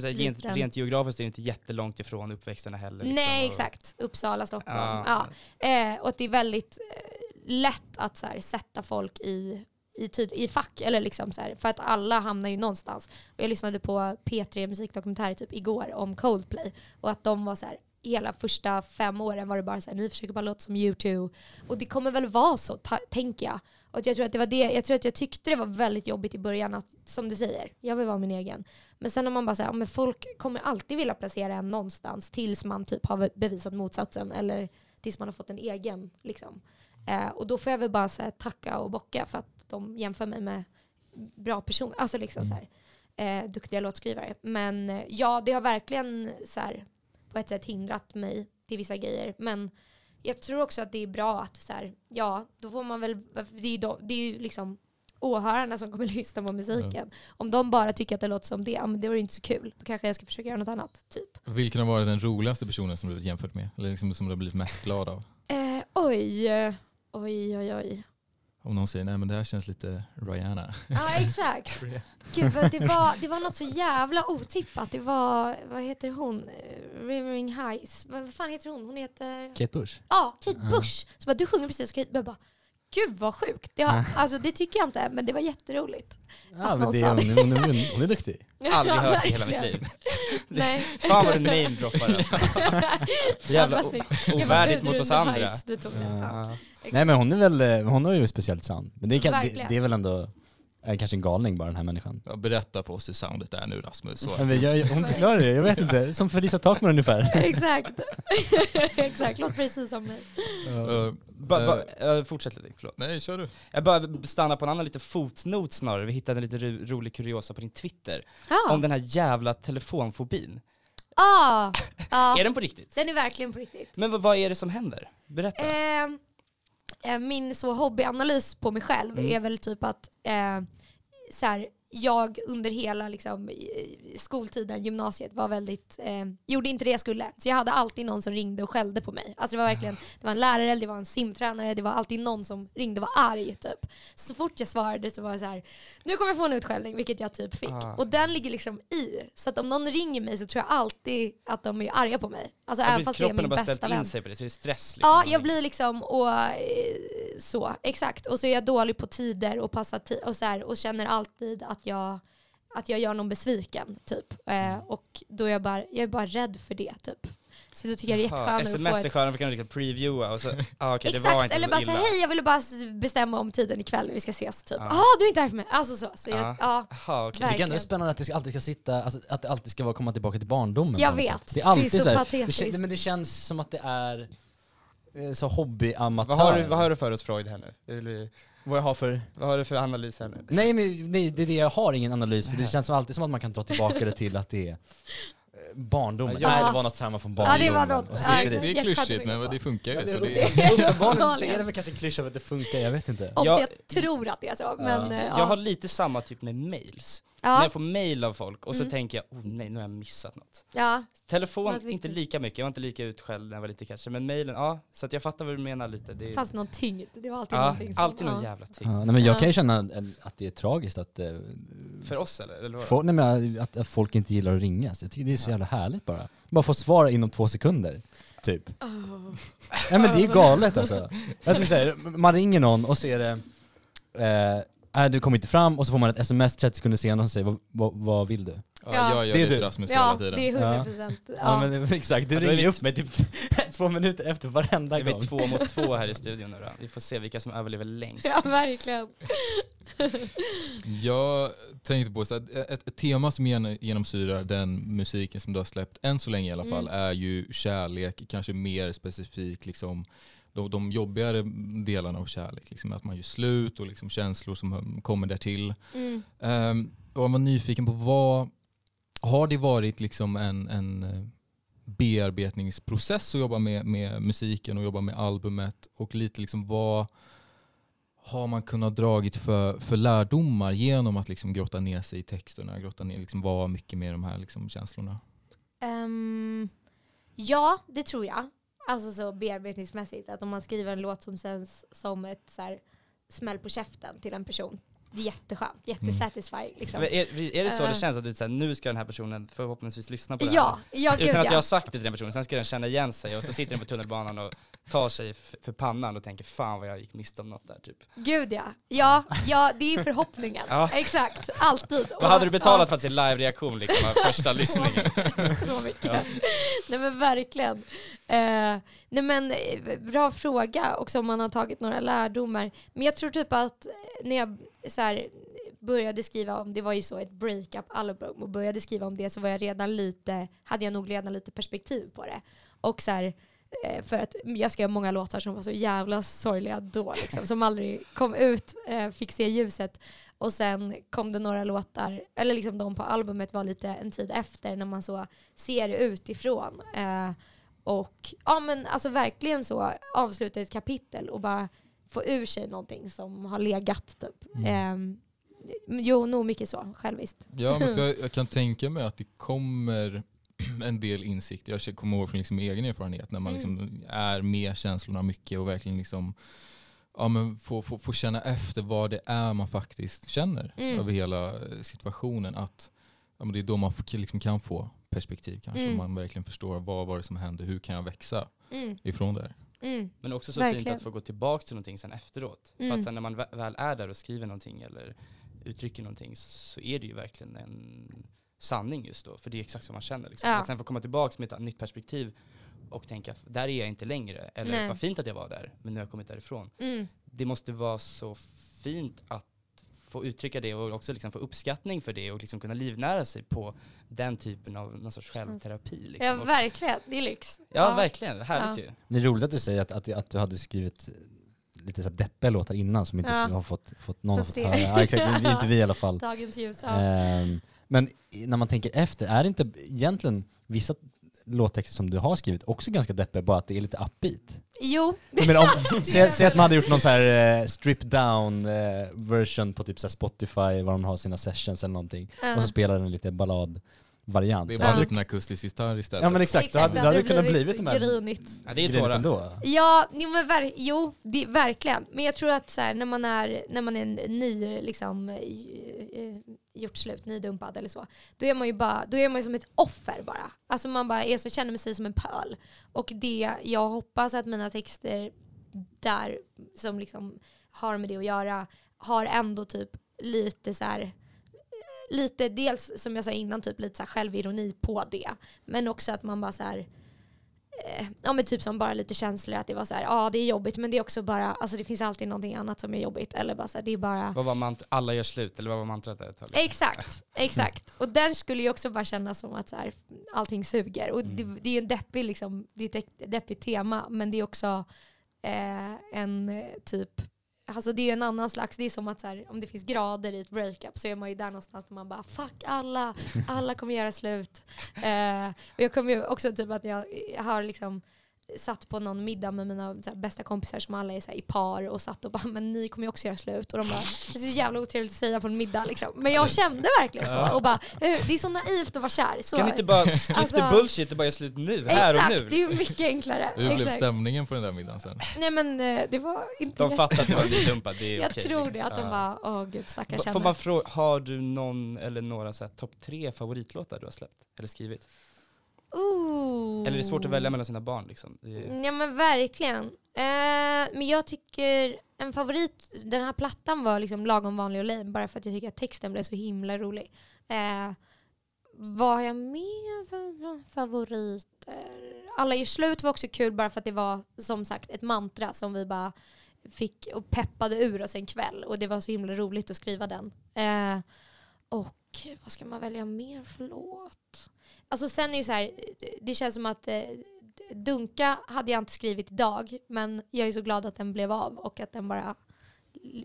Så här, rent, rent geografiskt är det inte jättelångt ifrån uppväxterna heller. Liksom, Nej, exakt. Uppsala, Stockholm. Ja. Ja. Eh, och det är väldigt eh, lätt att så här, sätta folk i, i, tid, i fack. Eller liksom, så här, för att alla hamnar ju någonstans. Och jag lyssnade på P3 musikdokumentär typ igår om Coldplay. Och att de var så här, hela första fem åren var det bara så här, ni försöker bara låta som U2. Och det kommer väl vara så, tänker jag. Och jag tror att det var det, jag tror att jag tyckte det var väldigt jobbigt i början att, som du säger, jag vill vara min egen. Men sen om man bara säger, ja, men folk kommer alltid vilja placera en någonstans tills man typ har bevisat motsatsen eller tills man har fått en egen. Liksom. Eh, och då får jag väl bara så här, tacka och bocka för att de jämför mig med bra personer, alltså liksom så här, eh, duktiga låtskrivare. Men eh, ja, det har verkligen så här, på ett sätt hindrat mig till vissa grejer. Men jag tror också att det är bra att så här, ja, då får man väl, det är ju, då, det är ju liksom åhörarna som kommer lyssna på musiken. Om de bara tycker att det låter som det, ja, men det var ju inte så kul. Då kanske jag ska försöka göra något annat, typ. Vilken har varit den roligaste personen som du blivit jämfört med? Eller liksom som du har blivit mest glad av? Eh, oj, eh, oj, oj, oj. Om någon säger nej men det här känns lite Rihanna. Ja, exakt. Gud, det, var, det var något så jävla otippat. Det var, vad heter hon? Rivering Heights. Vad fan heter hon? Hon heter... Kate Bush. Ja, Kate. Bush. Så bara, du sjunger precis som Kate Jag bara, Gud vad sjukt. Det, har, alltså, det tycker jag inte, men det var jätteroligt. Ja, men det, hon, det. hon, hon, hon är duktig. Aldrig Ja, hört i hela mitt liv. Nej. Fan vad du namedroppar alltså. Jävla ovärdigt mot oss andra. Heights, det. Ja. Nej men hon är väl, eh, hon har ju ett speciellt sound. Men det, kan, det, det är väl ändå, är kanske en galning bara den här människan. Ja, berätta för oss hur soundet är nu Rasmus. Men jag, hon förklarar det, jag vet inte. Som Felicia Takman ungefär. Exakt. Exakt, låt precis som mig. Ba, ba, eh, fortsätt lite, förlåt. nej, kör du. Jag bara stannar på en annan lite fotnot snarare. Vi hittade en lite ro, rolig kuriosa på din Twitter. Ja. Om den här jävla telefonfobin. Ah, ja. Är den på riktigt? Den är verkligen på riktigt. Men vad, vad är det som händer? Berätta. Eh, min så hobbyanalys på mig själv Mm. är väl typ att eh, så här, jag under hela liksom, skoltiden, gymnasiet, var väldigt, eh, gjorde inte det jag skulle. Så jag hade alltid någon som ringde och skällde på mig. Alltså det var verkligen, det var en lärare, det var en simtränare, det var alltid någon som ringde och var arg typ. Så fort jag svarade så var jag så här, nu kommer jag få en utskällning, vilket jag typ fick. Ah. Och den ligger liksom i. Så att om någon ringer mig så tror jag alltid att de är arga på mig. Alltså även fast det är kroppen har min bara bästa ställt vän. in sig på det, så det är stress liksom. Ja, jag blir liksom och eh, så, exakt. Och så är jag dålig på tider och passar och så här, och känner alltid att jag att jag gör någon besviken typ. Eh, och då är jag bara, jag är bara rädd för det typ. Så då tycker jag det är jätteskönt att få Sms är skönare för att kunna liksom previewa och så, ah, okej det var inte eller så bara illa. säga hej jag ville bara bestämma om tiden ikväll när vi ska ses typ. Ja. Jaha du är inte här för mig. Alltså så. så jag. Jag tycker ändå det är Verkligen. spännande att det alltid ska sitta, alltså, att det alltid ska vara komma tillbaka till barndomen. Jag vet. Det är alltid Det är så så, här, det, patetiskt. kän- men det känns som att det är eh, så hobbyamatör. Vad har, du, vad har du för oss Freud här nu? Vad jag har för... Vad har du för analys här nu? Nej men nej, det är det jag har ingen analys för det känns som alltid som att man kan dra tillbaka det till att det är barndomen. Ja. Nej det var något samma från Ja, barndomen. det var något. Ja, Det, det- det är klyschigt men det funkar ju. Ja, Så det- det, Uppenbarligen så är det väl kanske en klyscha för att det funkar, jag vet inte. Också Jag- jag tror att det är så. Men, eh, Jag ja. har lite samma typ med mails. När ja. jag får mail av folk och så Mm. tänker jag, oh nej nu har jag missat något. ja. Telefon, Något inte lika mycket, jag var inte lika utskälld när jag var lite kanske, men mailen, ja. Så att jag fattar vad du menar lite. Det fanns någon tyngd. Det var alltid ja, någonting som... alltid någon ja. jävla ting. Ja, nej, men jag Ja. kan ju känna att det är tragiskt att, eh, För oss eller? eller få, nej, men att, att folk inte gillar att ringas. Jag tycker det är så jävla härligt bara. Bara få svar inom två sekunder. Typ. Oh. Nej men det är galet alltså. Så här, man ringer någon och så är det, eh, nej du kommer inte fram och så får man ett sms 30 sekunder senare och säger vad, vad, vad vill du? ja, Ja. jag gör Det är det du. till Rasmus Ja, hela tiden. det är 100 procent. Ja, Ja. men exakt, du Ja, är ringer vi upp mig typ två minuter efter varenda Nu är gång. vi två mot två här i studion nu då. Vi får se vilka som överlever längst. ja, verkligen. Jag tänkte på så att ett, ett tema som gen- genomsyrar den musiken som du har släppt, än så länge i alla fall, Mm. är ju kärlek, kanske mer specifikt liksom de, de jobbigare delarna av kärlek. Liksom att man gör slut och liksom känslor som kommer därtill. Mm. Um, och jag var nyfiken på vad, har det varit liksom en, en eh, bearbetningsprocess att jobba med, med musiken och jobba med albumet och lite liksom vad har man kunnat dragit för, för lärdomar genom att liksom grotta ner sig i texterna, grotta ner, liksom vara mycket med de här liksom känslorna? Ehm, ja, det tror jag. Alltså så bearbetningsmässigt. Att om man skriver en låt som känns som ett så här, smäll på käften till en person. Det är jätteskönt. Jättesatisfying. Liksom. Men Är, är det så Eh. det känns att du säger nu ska den här personen förhoppningsvis lyssna på det här? Ja, ja gud Utan att jag ja. har sagt det till den personen, sen ska den känna igen sig och så sitter den på tunnelbanan och tar sig för pannan och tänker fan vad jag gick miste om något där typ. Gud ja. Ja, ja det är förhoppningen. Ja. Exakt, alltid. Vad hade du betalat för att se live-reaktion liksom av första lyssningen? Så mycket. Nej men verkligen. Eh, nej men eh, bra fråga också om man har tagit några lärdomar. Men jag tror typ att eh, när jag så här, började skriva om, det var ju så ett breakup-album och började skriva om det så var jag redan lite, hade jag nog redan lite perspektiv på det. Och så här, eh, för att jag skrev många låtar som var så jävla sorgliga då liksom, som aldrig kom ut, eh, fick se ljuset. Och sen kom det några låtar, eller liksom de på albumet var lite en tid efter när man så ser utifrån. Eh, och ja men alltså verkligen så avsluta ett kapitel och bara få ur sig någonting som har legat typ. Mm. Eh, jo, nog mycket så, självisst. Ja, men jag, jag kan tänka mig att det kommer en del insikt. Jag kommer ihåg från liksom egen erfarenhet när man Mm. liksom är med känslorna mycket och verkligen liksom, ja, men får, får, får känna efter vad det är man faktiskt känner Mm. över hela eh, situationen. Att, ja, men det är då man liksom kan få perspektiv kanske. Mm. Man verkligen förstår vad var det som hände, hur kan jag växa Mm, ifrån det här. Mm, Men också så Verkligen. fint att få gå tillbaka till någonting sen efteråt. För Mm. att sen när man vä- väl är där och skriver någonting eller uttrycker någonting så, så är det ju verkligen en sanning just då. För det är exakt så man känner. Liksom. Ja. Att sen få komma tillbaka med ett nytt perspektiv och tänka, där är jag inte längre. Eller Nej. vad fint att jag var där, men nu har jag kommit därifrån. mm. Det måste vara så fint att få uttrycka det och också liksom få uppskattning för det och liksom kunna livnära sig på den typen av någon sorts självterapi. Liksom Ja, verkligen. Det är lyx. Ja, verkligen. Härligt Ja. ju. Det är roligt att du säger att, att, att du hade skrivit lite så här deppiga låtar innan som inte Ja. har fått, fått någon fått se. höra. Ja, exakt, inte vi i alla fall. Dagens ljus. Ja. Ehm, men när man tänker efter, är det inte egentligen vissa låttexter som du har skrivit också ganska deppiga, bara att det är lite upbeat? Jo, menar, om, säg, säg att man hade gjort någon så här eh, strip down eh, version på typ så här Spotify, var de har sina sessions eller någonting, Ja. och så spelar den lite balladvariant. Det är Ja. bara en liten akustisk gitarr istället. Ja men exakt, hade, då hade det kunnat blivit de här grinigt. Ja, det är tårar. ändå. Ja, jo, men ver- jo det, verkligen. Men jag tror att så här, när, man är, när man är ny, liksom, eh, eh, gjort slut, nydumpad eller så, då är man ju bara, då är man ju som ett offer bara. Alltså man bara är så, känner sig som en pöl. Och det, jag hoppas att mina texter där, som liksom har med det att göra, har ändå typ lite så här eh, lite, dels som jag sa innan, typ lite så här självironi på det. Men också att man bara så här, ja men typ som bara lite känslor att det var så här, ja det är jobbigt men det är också bara, alltså det finns alltid någonting annat som är jobbigt. Eller bara så här, det är bara Vad var mant- alla gör slut, eller vad var mantrat där tag? Exakt, exakt. Och den skulle ju också bara kännas som att så här, allting suger. Och det, det är ju en deppig, liksom, det är ett deppigt tema, men det är också eh, en eh, typ Alltså det är ju en annan slags, det är som att så här, om det finns grader i ett breakup så är man ju där någonstans där man bara fuck alla, alla kommer göra slut. Eh, och jag kommer ju också typ att jag, jag har liksom satt på någon middag med mina så här, bästa kompisar som alla är så här, i par och satt och bara men ni kommer ju också göra slut. Och de bara, det är så jävla otrevligt att säga på en middag liksom. Men jag kände verkligen så. Och bara, "Eh, det är så naivt att vara kär. Så, Kan ni inte bara skip Alltså- the bullshit och bara göra slut nu, här och exakt, nu? det är liksom? mycket enklare. Hur blev Exakt. stämningen på den där middagen sen? Nej men eh, det var inte De fattar att det var lite dumpad, det är Jag okej. tror det, att de bara, åh gud stackars Va- Får henne. man fråga, har du någon eller några så här topp tre favoritlåtar du har släppt? Eller skrivit? Ooh. Eller är det svårt att välja mellan sina barn liksom? Är, Ja men verkligen. Eh, men jag tycker en favorit, den här plattan var liksom lagom vanlig och lame bara för att jag tycker att texten blev så himla rolig. Eh, vad har jag mer för favoriter? Alla gör slut var också kul bara för att det var som sagt ett mantra som vi bara fick och peppade ur oss en kväll och det var så himla roligt att skriva den. Eh, och vad ska man välja mer för låt? Alltså sen är ju så här, det känns som att eh, Dunka hade jag inte skrivit idag, men jag är så glad att den blev av och att den bara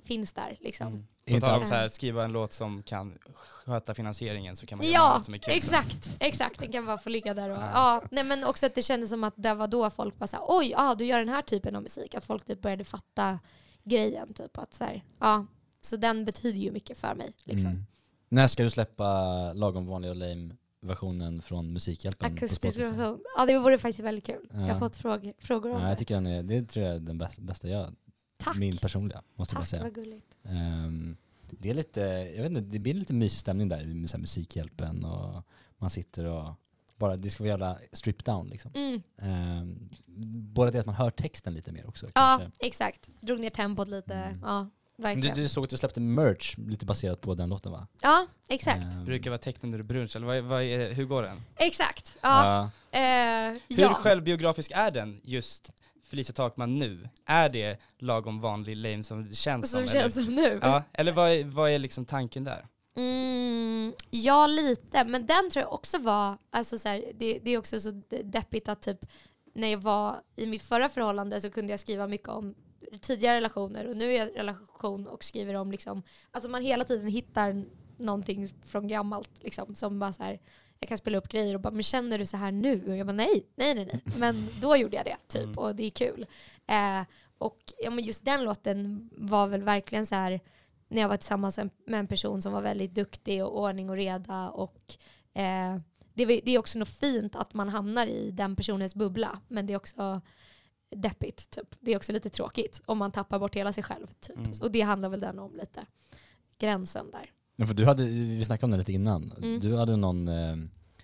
finns där. Liksom. Mm. på Inte tal om så här, skriva en låt som kan sköta finansieringen så kan man göra Ja, något som är kul. exakt. Exakt, den kan bara få ligga där. Och, Ja. ja. nej, men också att det kändes som att det var då folk bara såhär, oj, ja, du gör den här typen av musik. Att folk typ började fatta grejen. Typ, att så, här, ja. så den betyder ju mycket för mig. Liksom. Mm. När ska du släppa lagom vanlig och lame versionen från Musikhjälpen Akustisk version. Ja, det vore faktiskt väldigt kul. Jag har Ja. fått fråg frågor om Ja, det. jag tycker den är, det tror jag är den bästa, jag, Tack. min personliga, måste jag bara Tack, säga. vad gulligt. Ehm, det är lite, jag vet inte, det blir lite mysig stämning där med så Musikhjälpen och man sitter och bara, det ska vara jävla strip down liksom. Mm. Um, både det att man hör texten lite mer också Ja, kanske. exakt. Drog ner tempot lite. Mm. Ja, verkligen. du såg att du släppte merch lite baserat på den låten va? Ja, exakt. Ehm, Brukar vara tecknen under brunch, eller vad, vad är, hur går den? Exakt. Ja. ja. Eh, Hur ja. självbiografisk är den just Felicia Takman nu? Är det lagom vanlig lame som det känns Som som? känns eller? som nu. Ja, eller vad är, vad är liksom tanken där? Mm, ja, lite. Men den tror jag också var, alltså så här, det, det är också så de- deppigt att typ när jag var i mitt förra förhållande så kunde jag skriva mycket om tidigare relationer och nu är jag i relation och skriver om liksom, alltså man hela tiden hittar någonting från gammalt liksom som bara så här, jag kan spela upp grejer och bara men känner du så här nu? Och jag bara nej, nej, nej, nej. Men då gjorde jag det typ Mm. och det är kul. Eh, och ja, men just den låten var väl verkligen så här när jag var tillsammans med en person som var väldigt duktig och ordning och reda. Och, eh, det, det är också något fint att man hamnar i den personens bubbla. Men det är också deppigt. Typ. Det är också lite tråkigt om man tappar bort hela sig själv. Typ. Mm. Och det handlar väl den om lite. Gränsen där. Ja, för du hade, vi snackade om det lite innan, Mm. du hade någon eh,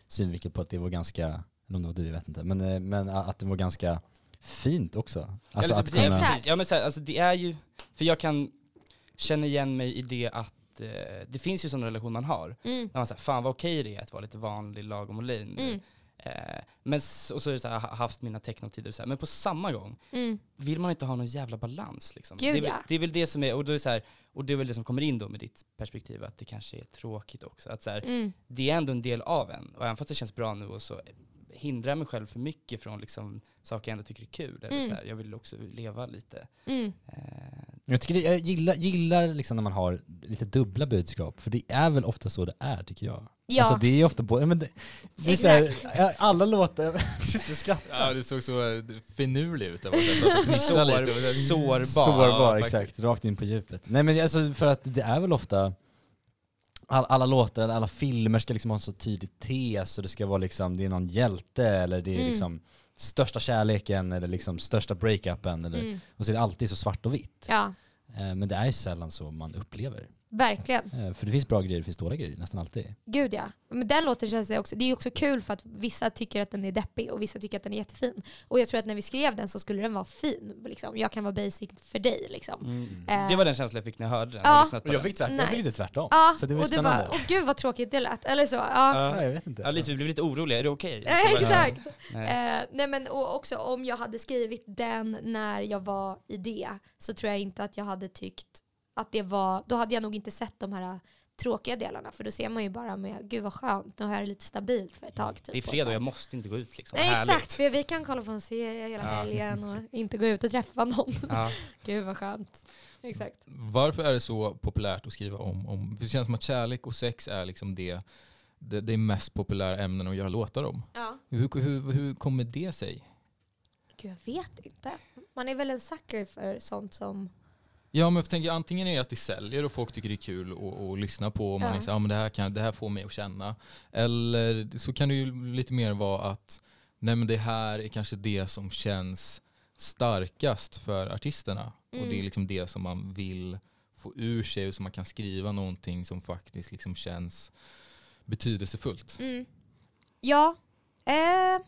synvinkel på att det var ganska, eller om det var du, jag vet inte, men, eh, men att det var ganska fint också. Alltså så- att det, är kunna, Exakt. ja, men så här, alltså, det är ju, för jag kan känna igen mig i det att eh, det finns ju sådana relationer man har. Mm. Där man säger, fan vad okej det är att vara lite vanlig, lagom och lean. Mm. Eh, men, och så är det så här, haft mina technotider och så här, men på samma gång Mm. vill man inte ha någon jävla balans liksom. Gud, det, är väl, ja. det är väl det som är, och, då är så här, och det är väl det som kommer in då med ditt perspektiv, att det kanske är tråkigt också. Att så här, Mm. det är ändå en del av en, och även fast det känns bra nu och så hindrar jag mig själv för mycket från liksom, saker jag ändå tycker är kul. Eller Mm. så jag vill också leva lite. Mm. Eh, jag, tycker det, jag gillar, gillar liksom när man har lite dubbla budskap, för det är väl ofta så det är tycker jag. Ja. Alltså det är ofta både, men det, det är så här, alla låtar, du skrattar. Ja, det såg så finurlig ut där borta. Sår- lite. sårbar. Sårbar, Ja, exakt. Rakt in på djupet. Nej men alltså för att det är väl ofta all, alla låtar, alla filmer ska liksom ha en så tydlig tes och det ska vara liksom, det är någon hjälte eller det är Mm. liksom största kärleken eller liksom största breakupen eller, Mm. och så är det alltid så svart och vitt. Ja. Eh, men det är ju sällan så man upplever Verkligen. Eh, För det finns bra grejer, det finns dåliga grejer nästan alltid. Gud ja. Men den låten känns det också, det är också kul för att vissa tycker att den är deppig och vissa tycker att den är jättefin. Och jag tror att när vi skrev den så skulle den vara fin. Liksom. Jag kan vara basic för dig liksom. Mm. Eh. Det var den känslan jag fick när jag hörde den. Ja. och jag den. fick, tvärt, jag Nice. fick lite tvärtom. Ja, Så det var och du bara, åh gud vad tråkigt det lät. Eller så. Ja. Ja. Ja, jag vet inte. Ja, lite, vi blev lite oroliga, är det okej? Eh, Så bara, Exakt. Nej. Eh, nej men och också om jag hade skrivit den när jag var i det så tror jag inte att jag hade tyckt att det var, då hade jag nog inte sett de här tråkiga delarna för då ser man ju bara med, gud vad skönt, nu är det lite stabilt för ett tag. Typ, Det är och fredag och jag måste inte gå ut liksom. Nej, Härligt. exakt, för vi kan kolla på en serie hela Ja. helgen och inte gå ut och träffa någon. Ja. Gud vad skönt. Exakt. Varför är det så populärt att skriva om? om för det känns som att kärlek och sex är liksom det, det, det är mest populära ämnen att göra låtar om. Ja. Hur, hur, hur kommer det sig? Gud jag vet inte. Man är väl en sucker för sånt som, Ja men jag tänker antingen är det att det säljer och folk tycker det är kul att, att lyssna på och man Ja. så, ja, men det, här kan, det här får mig att känna. Eller så kan det ju lite mer vara att nej men det här är kanske det som känns starkast för artisterna. Och det är Mm. liksom det som man vill få ur sig och så man kan skriva någonting som faktiskt liksom känns betydelsefullt. mm. ja. Eh,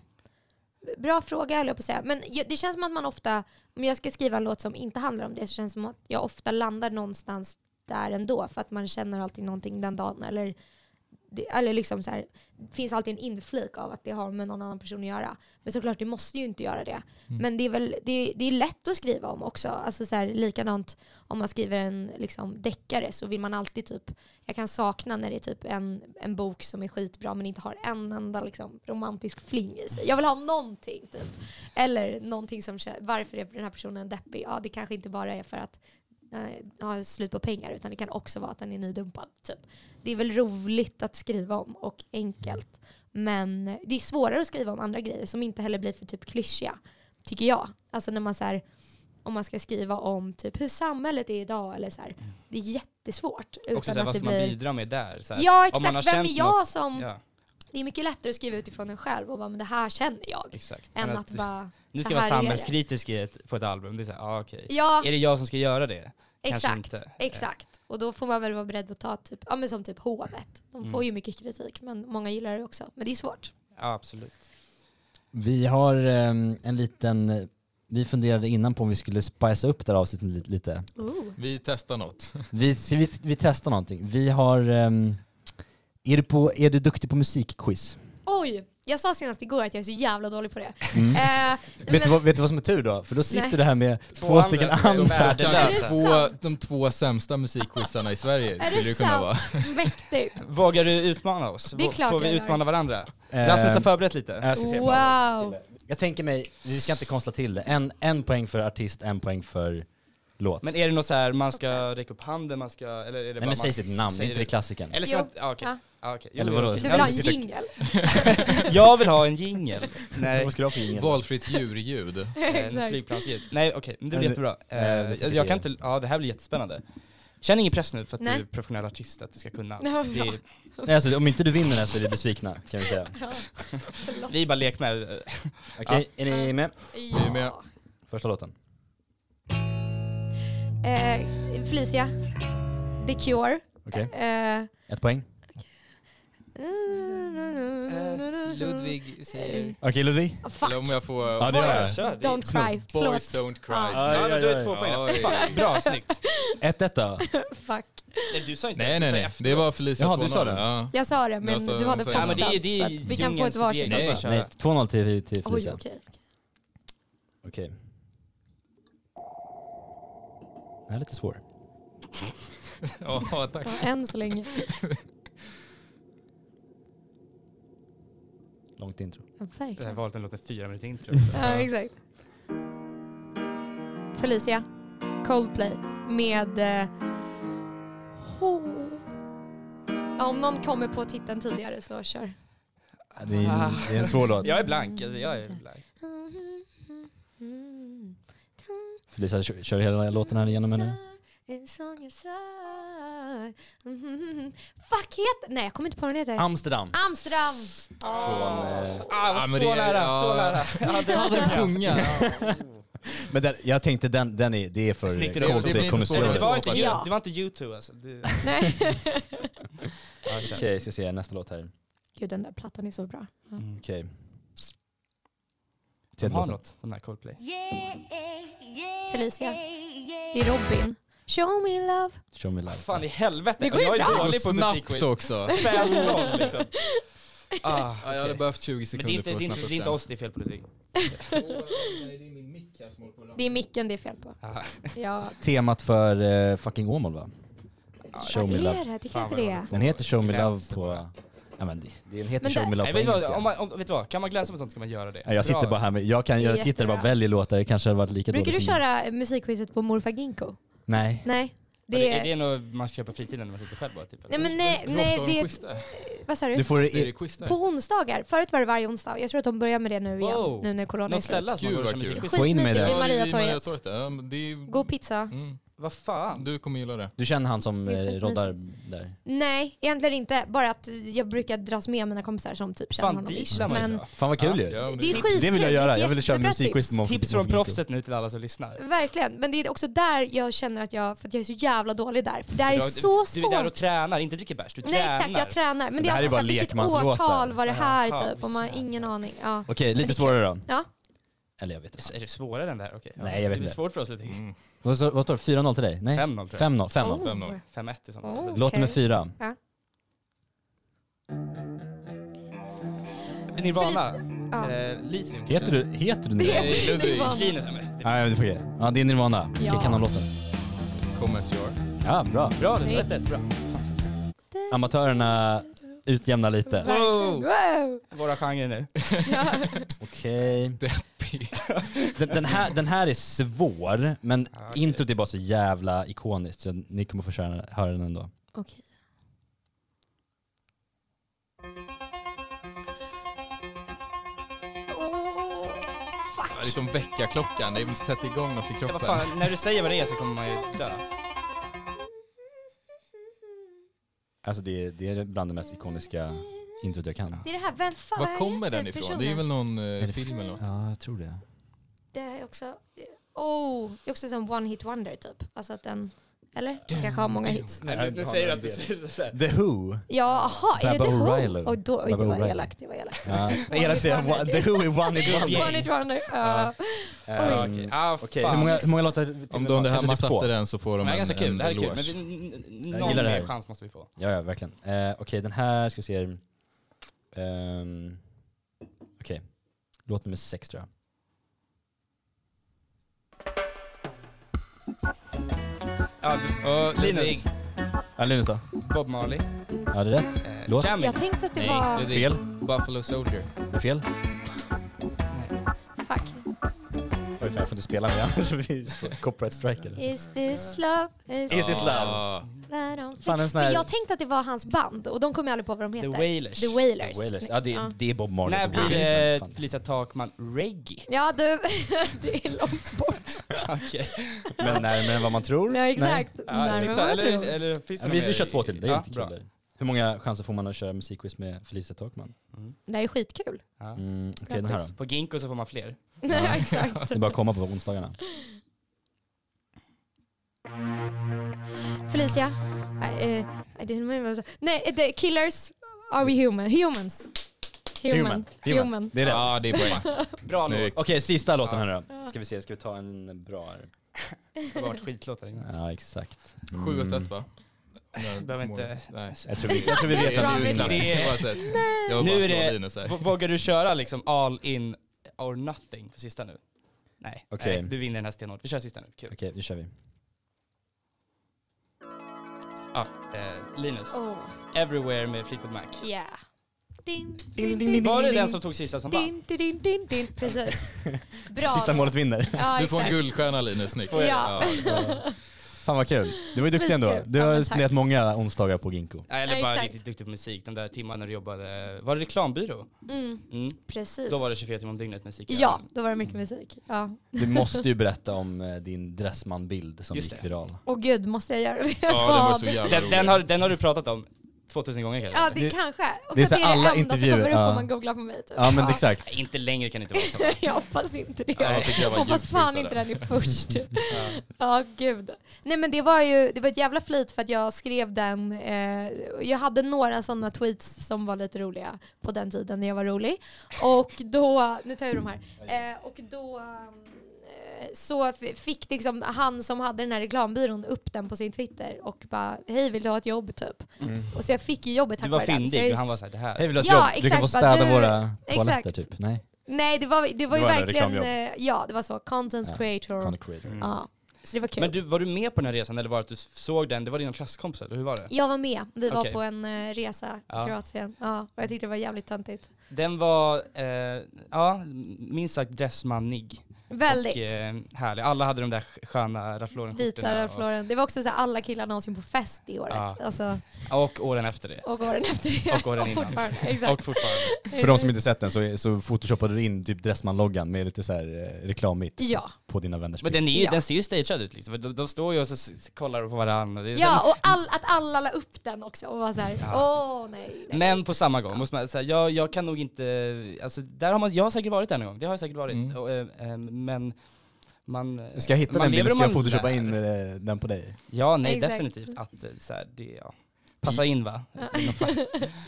bra fråga höll jag på att säga. Men det känns som att man ofta, om jag ska skriva en låt som inte handlar om det så känns det som att jag ofta landar någonstans där ändå för att man känner alltid någonting den dagen. Eller, det, eller liksom så här, det finns alltid en inflik av att det har med någon annan person att göra. Men såklart, det måste ju inte göra det. Mm. Men det är, väl, det, det är lätt att skriva om också. Alltså så här, likadant om man skriver en liksom, deckare så vill man alltid typ, jag kan sakna när det är typ en, en bok som är skitbra men inte har en enda liksom, romantisk fling i sig. Jag vill ha någonting typ. Eller någonting som, varför är den här personen deppig? Ja, det kanske inte bara är för att eh, ha slut på pengar utan det kan också vara att den är nydumpad. Typ. Det är väl roligt att skriva om och enkelt. Men det är svårare att skriva om andra grejer som inte heller blir för typ klyschiga. Tycker jag. Alltså när man så här, om man ska skriva om typ hur samhället är idag eller så här, Det är jättesvårt. Utan Också såhär, att vad ska man blir... bidra med där? Så här, Ja man har exakt, vem är jag något- som... Ja, Det är mycket lättare att skriva utifrån en själv och bara men det här känner jag. exakt. Än Men att bara... nu ska jag vara samhällskritisk ett, på ett album, det är såhär, ah, okej. Ja, Är det jag som ska göra det? Kanske exakt. inte. Exakt. Och då får man väl vara beredd att ta typ, ja men som typ hovet. De får Mm. ju mycket kritik men många gillar det också. Men det är svårt. Ja, absolut. Vi har ehm, en liten, vi funderade innan på om vi skulle spicea upp det här avsnittet li- lite. Vi testar något. Vi, vi, vi testar någonting. Vi har, ehm, är, du på, är du duktig på musikquiz? Oj! Jag sa senast igår att jag är så jävla dålig på det. Mm. Eh, Vet, men- du vad, vet du vad som är tur då? För då sitter Nej. du här med Två två, andra stycken andra. Kanske två, de två sämsta musikquizarna i Sverige Är skulle det det kunna vara. sant? Mäktigt. Vågar du utmana oss? Det är klart Får vi jag gör. utmana varandra? Eh, Rasmus har förberett lite. jag ska se. Wow. Jag tänker mig, vi ska inte konstla till det. En, en poäng för artist, en poäng för låt. Men är det något så här, man ska räcka upp handen, man ska, eller är det Nej bara men säg man sitt namn, inte det klassikern. Eller ska Jo. man, ja, okej. Ja. Ja, okej. Jo, Eller vadå? Du vill ha en jingel? Jag vill ha en jingel. Nej, Vad ska du ha för jingel? Valfritt djurljud. en Exakt. flygplansljud. Nej okej, men det Ja, blir det- jättebra. eh, Eh, det jag, tycker jag jag. kan inte, ja det här blir jättespännande. Känn ingen press nu för att Nej. du är professionell artist, att du ska kunna allt. Ja, Det bra. Nej, alltså, om inte du vinner den så är vi besvikna kan vi säga. Vi är bara lek med. Okej, är ni med? är med. Ja. Första låten. Eh, Felicia. The Cure. Okej, Eh, ett poäng. Ludvig säger... Okej Ludvig. Oh, fuck. Eller om jag får... Ja, det gör jag. Kör, det är- Don't cry. Boys Förlåt. don't cry. Ja. Ja, Ja, men du ja, är två poäng Oj. då. Fan, Bra, snyggt. 1-1 då. Fuck. Nej, du sa inte Nej nej sa nej, det var Felicia Jaha, du 2-0. sa det? Ja. Jag sa det men Alltså, du hade fått Ja, men det är- det är så att vi kan få ett djungelns varsitt regler. Nej. också. Nej. Nej, 2-0 till, till Oj, Felicia. okej. Okej. Den är lite svår. Ja, tack. Än så länge. Långt intro. Ja, Jag har verkligen. valt en låt med fyra minuter intro. Ja, exakt. Felicia. Coldplay. Med... Eh, oh. ja, om någon kommer på titeln tidigare så kör. Det är, en- det är en svår låt. Jag är blank, alltså jag är blank. Felicia kör, kör hela låten här igenom henne. Mhm. Fuck heter... Nej jag kommer inte på vad den heter. Amsterdam. Amsterdam! Från, eh, Ah, så det- nära, ja. så nära. Jag hade Jag hade den tunga. men Men den, jag tänkte den, den är, det är för Snyggt, det- det var inte, Ja. you, det var inte YouTube alltså. Okej, ska se nästa låt här. Gud den där plattan är så bra. Ja. Mm. Okej. De har något, de här Coldplay. Felicia. Det är Robin. Show me love. Show me love. Fan i helvete, Det går ju jag är bra. dålig på snabbt musikquiz. också. Fem noll liksom. Ah, Ja, jag hade behövt 20 Men det sekunder är inte, för det att är snappa upp det är inte oss det är fel på. Det. Det är micken det är fel på. Ah. Ja. Temat för eh, fucking Åmål va? Show me love. det? Kanske det är. Den heter Show me love på... Ja men det, heter det- me love Nej, på vet, du vad, engelska. om man, om, vet du vad, kan man glänsa på sånt ska man göra det. Ja, jag sitter Bra. bara här med, jag, kan, Det är jag sitter bara och väljer låtar, det kanske hade varit lika Brukar du dåligt som- köra musikquizet på morfar Ginko? Nej. Nej. Det, Det är det är... något man ska göra på fritiden när man sitter själv bara? Typ, Nej men nej, nej det är... där? Vad sa Du du? får Är det quiz där? På onsdagar. Förut var det varje onsdag. Jag tror att de börjar med det nu igen. Wow. Nu när corona är Något ställe slut. som man Gud, går och vad kör kul. musikquiz? Få in mig Skitmysigt Ja, det är Mariatorget. Mariatorget. Ja, men det är... God pizza. Mm. Vad fan? Du kommer gilla det. Du känner han som eh, roddar där? Nej, egentligen inte. Bara att jag brukar dras med mina kompisar som typ känner Fan honom. dit ish. lär man Men dra. Fan vad kul Ja. ju! Ja, men det är skitkul. Det vill jag göra, jag vill köra jättebra musikquiz tips. på Tips från proffset nu till alla som lyssnar. Verkligen, men det är också där jag känner att jag, för att jag är så jävla dålig där. För där är du, så du är där och svårt. tränar, inte dricker bärs. Du Nej tränar. exakt, jag tränar. Men det det är här är alltid bara såhär, vilket lekmanslåtar. årtal var det här Jaha, typ? Och man har ingen aning. Ja. Okej, Men det lite är svårare då? Ja. Eller jag vet inte. Är det svårare än det här? Okej. Nej, jag vet Det är inte. svårt för oss lite. Mm. Vad står, vad står det? 4-0 till dig? Nej? 5-0 tror jag. 5-0. 5-0. Oh. 5-0. 5-1 i sånt Oh. fall. Låt Okej. nummer fyra. Nirvana. Ja. Eh. Heter du, heter du Det Nirvana? heter Ludvig. Nirvana. Linus. Det Ja, du får ge. Ja, det är Nirvana. Okej, Ja. kan de låten? Come as you are. Ja, bra. Bra, det Snyggt. var rätt. Bra. Amatörerna utjämnar lite. Verkligen. Wow. Våra genrer nu. Ja. Okej. Den, den, här, den här är svår, men Ja, okej. introt är bara så jävla ikoniskt så ni kommer få köra, höra den ändå. Oh, fuck. Ja, det är som väckarklockan, det måste sätta igång något i Ja, kroppen. vad fan, när du säger vad det är så kommer man ju dö. Alltså det, det är bland det mest ikoniska introt jag kan. Det är det här, vem fan Var vad kommer den ifrån? personen? Det är väl någon Är eh, det film eller något? Ja, jag tror det. Det är också... Oh, det är också som one hit wonder typ. Alltså att den... Eller? Den kanske har många hits. Nej, nu säger du att du säger så här. The Who. Ja, aha, är det The Who? Oj, då, oj, det var elakt. Det var elakt. Att säga one- The Who är one hit wonder. One hit wonder. Ja. Okej, ah, Okej, hur, många, hur många låtar? Om de det här typ två? satte den så får de det en, ganska kul, en det här är kul. Men någon det mer chans måste vi få. Ja, ja verkligen. Eh, Okej, den här ska vi se. Um, Okej, låt nummer sex tror jag. Ja, Ja, Linus, Ja, Linus då? Bob Marley. Ja, det är rätt. Eh, Låt. Jamming. Jag tänkte att det Nej, var... Fel. Buffalo Soldier. Det är fel. Jag får inte spela med annars blir copyright strike eller? Is this love? Is, Is this love? Ah, Fan en sån Men här... jag tänkte att det var hans band och de kommer jag aldrig på vad de The heter. Wailers. The Wailers. Wailers. Ja, det, Ja. det är Bob Marley. När blir det Fan. Felicia Takman reggae? Ja du, det är långt bort. Okej. Men närmare än vad man tror. Ja exakt. Ja, Närmare sista, vad man eller, tror. eller finns det Ja, vi, vi kör två till, det är ja, lite bra. kul. där. Hur många chanser får man att köra musikquiz med Felicia Takman? Mm. Det är skitkul. Ja. Mm, Okej, den här då. På Ginkgo så får man fler. Exakt. Det är bara att komma på onsdagarna. Felicia. Uh, uh, I didn't remember. Nej, the Killers. Are we human? Humans. Human. Human. Human. Det är rätt. Ja, det är poäng. Bra låt. Snyggt. Okej, sista låten här då. Ska vi se, ska vi ta en bra här? Det har varit skitlåtar innan. Ja, exakt. 7-1 va? Behöver inte- Nej. Jag tror vi, jag tror vi vet att du är- oavsett. Jag vill bara slå det, Linus här. v- vågar du köra liksom all in or nothing för sista nu? Nej, Okej. Nej du vinner den här stenhårt. Vi kör sista nu, kul. Okej, nu kör vi. Ah, eh, Linus, Oh, Everywhere med Fleetwood Mac. yeah. Din, ding, ding, Var det den som tog sista som vann? din, din, din, din. Precis. Bra. Sista målet vinner. Ja, Du får en guldstjärna Linus, snyggt. Ja. Fan vad kul. Det var ju duktig ändå. Du Ja, har tack. spenderat många onsdagar på Ginkgo. Nej, eller Ja, bara exakt. riktigt duktig på musik. De där timmarna när du jobbade, var det reklambyrå? Mm, Mm. precis. Då var det 24 timmar om dygnet musik. Ja, då var det mycket musik. Ja. Du måste ju berätta om eh, din Dressman-bild som Just gick det. viral. Och gud, måste jag göra det? Ja, den var så jävla Den, den, har, den har du pratat om 2000 gånger kanske. Ja, det, Det- kanske. Och det är så så det är alla det enda intervjuer, som kommer upp ja. om man googlar på mig. Typ. Ja men exakt. Nej, inte längre kan det inte vara så. jag hoppas inte det. Ja, jag jag hoppas fan inte den är först. Ja. Ja, gud. Nej men det var ju det var ett jävla flyt för att jag skrev den. Eh, jag hade några sådana tweets som var lite roliga på den tiden när jag var rolig. Och då, nu tar jag de här. Eh, och då eh, så fick liksom han som hade den här reklambyrån upp den på sin Twitter och bara hej vill du ha ett jobb typ. Och så jag fick ju jobbet Du tack var vare den. Jag är fyndig, ju han var såhär, det här. Hej vill du ha ett Ja, jobb? Du kan få exakt, bara städa du- våra toaletter exakt. typ. Nej, Nej det var, det var ju Det var en verkligen, eh, ja det var så, content Ja, creator. content creator. Mm. Ja, så det var kul. Men du, var du med på den här resan eller var det att du såg den? Det var dina klasskompisar, eller hur var det? Jag var med. Vi var Okej. på en eh, resa i Ja. Kroatien. Ja, och jag tyckte det var jävligt töntigt. Den var, eh, ja, minst sagt dressmannig. Väldigt. Och eh, härlig. Alla hade de där sköna Ralph Lauren-skjortorna. Vita Ralph Lauren. Det var också så här, alla killar någonsin på fest det året. Ja. Alltså, Och, och åren efter det. och åren efter det. Och åren innan. fortfarande. Exakt. Och fortfarande. För de som inte sett den så, så photoshoppade du in typ Dressman-loggan med lite så här eh, reklamigt Ja. på dina vänners Men den, är Ja. den ser ju stagead ut liksom. De, de står ju och så kollar på varandra. Det är så Ja, här- och all, att alla la upp den också och var såhär, åh Ja. nej, nej. Men på samma gång, måste man, så här, jag, jag kan nog inte, alltså där har man, jag har säkert varit där någon gång, det har jag säkert varit. Mm. Och, eh, eh, men man... Ska jag hitta man den bilden ska jag photoshoppa in eh, den på dig. Ja, nej Exakt. definitivt. Att eh, så här, det, ja. Passa in va?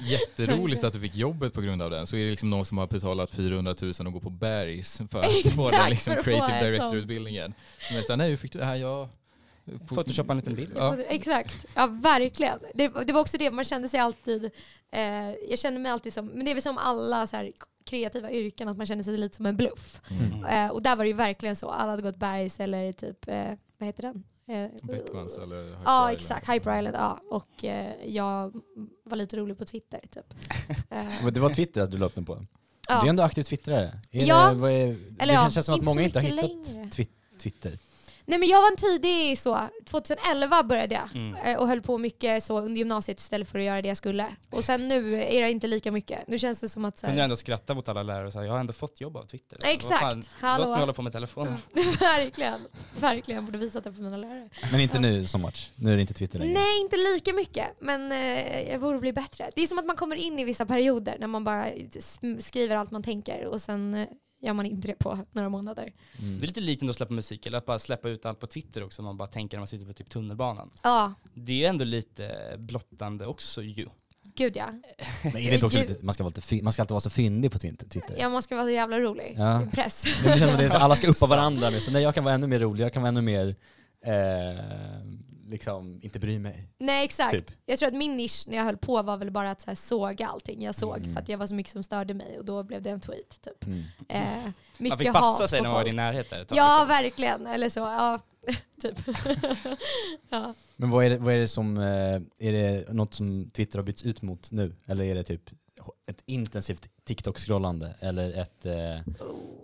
Jätteroligt att du fick jobbet på grund av den. Så är det liksom någon som har betalat 400 000 och går på Bergs för att få den Exakt, liksom creative director-utbildningen. Men så här, nej hur fick du det här? Jag... Photoshoppa en liten bild. Ja. Exakt, ja verkligen. Det, det var också det, man kände sig alltid, eh, jag kände mig alltid som, men det är väl som alla så här kreativa yrken, att man känner sig lite som en bluff. Mm. Eh, och där var det ju verkligen så, alla hade gått bergs eller typ, eh, vad heter den? Eh, Beckmans eller Hyper Ja Island. exakt, Hyper Island, ja. Och eh, jag var lite rolig på Twitter typ. Eh, Det var Twitter att du la upp den på. ja. Du är ändå aktiv twittrare. Är Ja. Det, vad är, Eller det ja, känns som att många inte har hittat längre. twi- Twitter. Nej men jag var en tidig så, 2011 började jag. Mm. eh, och höll på mycket så under gymnasiet istället för att göra det jag skulle. Och sen nu är det inte lika mycket. Nu känns det som att så Kunde jag ändå skratta mot alla lärare och säga jag har ändå fått jobb av Twitter. Exakt. fan, Hallå. Låt mig hålla på med telefonen. verkligen, verkligen jag borde visat det för mina lärare. Men inte nu så much. Nu är det inte Twitter längre. Nej, inte lika mycket. Men eh, jag borde bli bättre. Det är som att man kommer in i vissa perioder när man bara skriver allt man tänker och sen eh, gör man inte det på några månader. Mm. Det är lite likt ändå att släppa musik, eller att bara släppa ut allt på Twitter också, man bara tänker när man sitter på typ tunnelbanan. Ja, Det är ändå lite blottande också ju. gud ja. Men är det inte också lite, man ska, vara lite, man ska alltid vara så fyndig på Twitter. Ja, man ska vara så jävla rolig. Ja. Press. Det känns som att det är så, alla ska uppa varandra nu, så nej jag kan vara ännu mer rolig, jag kan vara ännu mer, eh, liksom, inte bry mig. Nej exakt. Typ. Jag tror att min nisch när jag höll på var väl bara att så här, såga allting jag såg Mm. för att jag var så mycket som störde mig och då blev det en tweet. Typ. Mm. Eh, Man mycket fick passa sig när man var i din närhet där Ja liksom. verkligen, eller så. Ja, typ. ja. Men vad är, det, vad är det som, eh, är det något som Twitter har bytts ut mot nu? Eller är det typ ett intensivt TikTok-scrollande? Eller ett eh,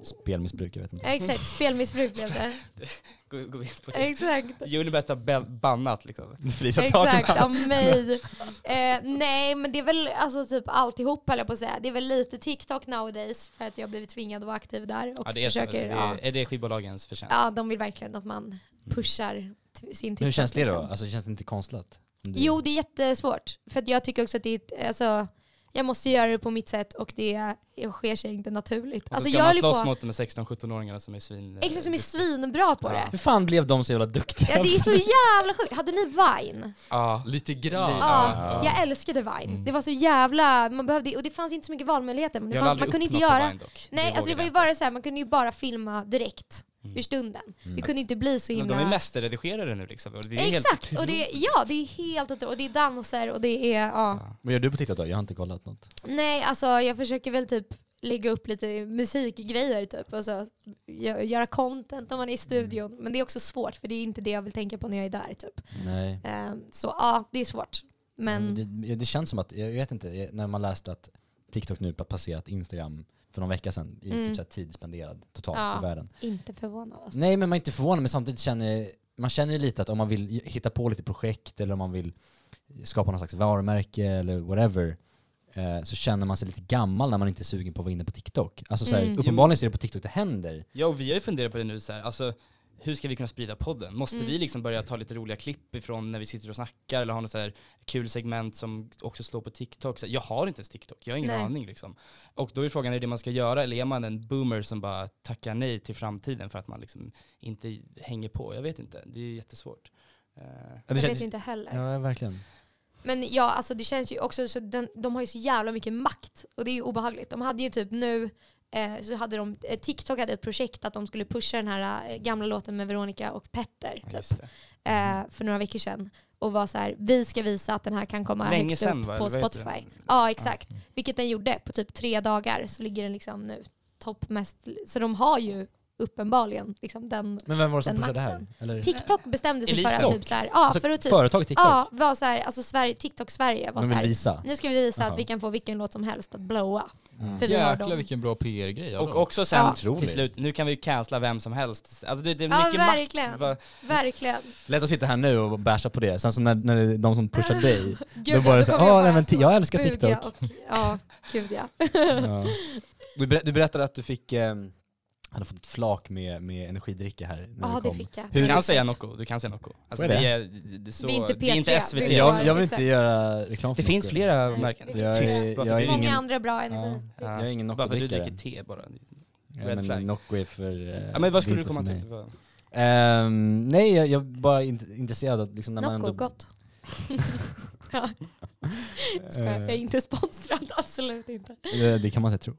spelmissbruk? Jag vet inte. Exakt, spelmissbruk blev det. Gå, gå in på det. Exakt. Unibet har bannat liksom. Exakt, av mig. Eh, nej men det är väl alltså typ alltihop höll jag på att säga. Det är väl lite TikTok nowadays för att jag har blivit tvingad att vara aktiv där och Ja, det är, så. försöker, Det ja. är, är det skivbolagens förtjänst? ja de vill verkligen att man pushar sin TikTok. Hur känns det då? liksom. Alltså känns det inte konstlat? Du- Jo det är jättesvårt. För att jag tycker också att det är, alltså, jag måste göra det på mitt sätt och det sker sig inte naturligt. Och så Alltså ska jag man slåss på, mot de här 16-17-åringarna som är svin... exakt som är svinbra på Ja. det. Hur fan blev de så jävla duktiga? Ja det är så jävla sjukt. Hade ni Vine? Ja. Lite grann. Ja, Ja. jag älskade Vine. Mm. Det var så jävla, man behövde, och det fanns inte så mycket valmöjligheter. Men det Jag fanns, man kunde inte göra, Vine dock. nej alltså det var ju bara så här, man kunde ju bara filma direkt Mm. ur stunden. Mm. Det kunde inte bli så Men himla... de är mästerredigerade nu liksom. Och det är helt Exakt, och det, otroligt. ja det är helt otroligt. Och det är danser och det är, ja. Ja. Vad gör du på TikTok då? Jag har inte kollat något. Nej alltså jag försöker väl typ lägga upp lite musikgrejer typ. Alltså, gö- göra content när man är i studion. Mm. Men det är också svårt för det är inte det jag vill tänka på när jag är där typ. Nej. Ehm, så ja, det är svårt. Men Det, ja, det känns som att, jag vet inte, när man läste att TikTok nu har passerat Instagram för någon vecka sedan i Mm. typ så här tid spenderad totalt Ja. i världen. inte förvånad alltså. Nej men man är inte förvånad men samtidigt känner man känner ju lite att om man vill hitta på lite projekt eller om man vill skapa någon slags varumärke eller whatever eh, så känner man sig lite gammal när man inte är sugen på att vara inne på TikTok. Alltså så här, Mm. uppenbarligen så är det på TikTok det händer. Ja, och vi har ju funderat på det nu så här, alltså hur ska vi kunna sprida podden? Måste Mm. vi liksom börja ta lite roliga klipp ifrån när vi sitter och snackar eller ha något så här kul segment som också slår på TikTok? Så här, jag har inte ens TikTok, jag har ingen Nej. aning liksom. Och då är frågan, är det man ska göra eller är man en boomer som bara tackar nej till framtiden för att man liksom inte hänger på? Jag vet inte, det är jättesvårt. Eh, Ja, Jag det vet inte heller. ja, verkligen. Men ja, alltså det känns ju också så den, de har ju så jävla mycket makt och det är ju obehagligt. De hade ju typ nu, så hade de, eh, TikTok hade ett projekt att de skulle pusha den här eh, gamla låten med Veronica och Petter typ, eh, för några veckor sedan. Och var så här, vi ska visa att den här kan komma Länge högst sedan upp va? på Spotify. Ja exakt, vilket den gjorde på typ tre dagar så ligger den liksom nu topp mest. Så de har ju uppenbarligen liksom den. Men vem var det som pushade det här? Eller? TikTok bestämde sig för att typ så här, ja Alltså, för att typ, Företag TikTok? ja, var så här, alltså Sverige, TikTok Sverige var så här, visa? nu ska vi visa Jaha. att vi kan få vilken låt som helst att blowa. Mm. För Jäklar vilken bra PR-grej. Och Och, också sen Ja. till Otroligt. slut, nu kan vi cancella vem som helst. Alltså det, det är Ja, mycket verkligen. makt. Va- Verkligen. Lätt att sitta här nu och basha på det, sen så när, när det är de som pushar dig, Gud, då var det kommer åh bara nej men så jag älskar TikTok. Och, ja, gud ja. Ja. Du, ber, du berättade att du fick, eh, hade fått ett flak med, med energidricka här när Ja, du det kom. fick jag. Du kan säga Nocco, du kan säga Nocco. Alltså jag vi det? är, det är så, Vi är inte vi är inte P3, SVT. Jag, jag vill inte göra reklam för Det finns Nocco. flera märken. det Jag Tyst, jag är det. Många andra bra ja, energi. jag är ingen Bara för att du Nocco-drickare. dricker te bara. Ja, men. Nocco är för... eh, Ja, men vad skulle du komma till? Ehm, nej, jag, jag är bara int- intresserad av liksom när man Nocco, ändå... gott. ja. Jag är inte sponsrad, absolut inte. Det, det kan man inte tro.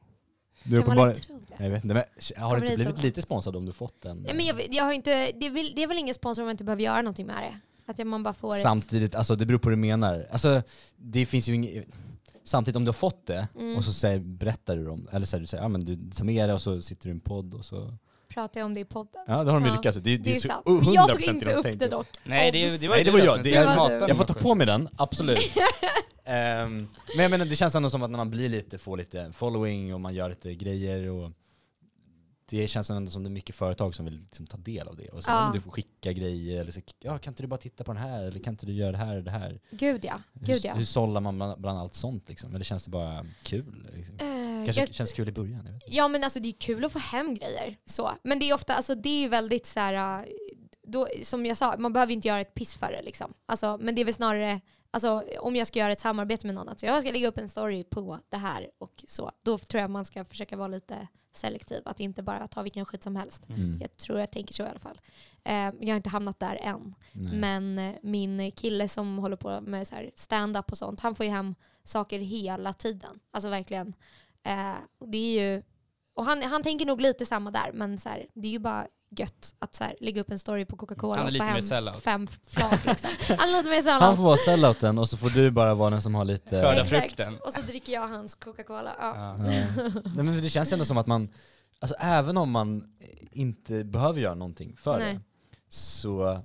Du Kan man inte tro det? Jag vet inte, men har du inte blivit lite sponsrad om du fått en? Ja, men jag, jag har inte, det, är väl, det är väl ingen sponsor om man inte behöver göra någonting med det? Att man bara får ett... Samtidigt, alltså det beror på hur du menar. Alltså det finns ju inget... Samtidigt om du har fått det Mm. och så säger, berättar du om eller så här, du säger, ja men du tar med det och så sitter du i en podd och så... Pratar jag om det i podden. Ja det har de ju Ja, lyckats. Det, det, Det är så sant. 100% Men jag tog inte upp tänker. det dock. Nej, det, det var, Nej, det var jag. Det är- hatade Jag får ta på mig den, absolut. Ehm, men jag menar, det känns ändå som att när man blir lite, får lite following och man gör lite grejer och det känns ändå som det är mycket företag som vill liksom ta del av det. Och så Ja. om du skicka grejer eller så, ja kan inte du bara titta på den här eller kan inte du göra det här och det här? Gud ja. Gud ja. Hur, hur sållar man bland, bland allt sånt liksom? Eller känns det bara kul? Liksom? Eh, Kanske jag- känns kul i början? Ja men alltså det är kul att få hem grejer. Så. Men det är ofta, alltså det är väldigt så här, äh, då, som jag sa, man behöver inte göra ett piss för det liksom. Alltså, men det är väl snarare, alltså, om jag ska göra ett samarbete med någon, att jag ska lägga upp en story på det här och så. Då tror jag man ska försöka vara lite selektiv, att inte bara ta vilken skit som helst. Mm. Jag tror jag tänker så i alla fall. Eh, jag har inte hamnat där än. Nej. Men eh, min kille som håller på med så stand-up och sånt, han får ju hem saker hela tiden. Alltså verkligen. Eh, det är ju, och han, han tänker nog lite samma där, men så här, det är ju bara gött att så här, lägga upp en story på Coca-Cola Han är och få hem sellout. fem flak. Liksom. Han är lite mer sellout. Han får vara sellouten och så får du bara vara den som har lite... Skörda Exakt. frukten. Och så dricker jag hans Coca-Cola. Ja. Ja. Ja. Nej, men det känns ändå som att man, alltså även om man inte behöver göra någonting för Nej. det, så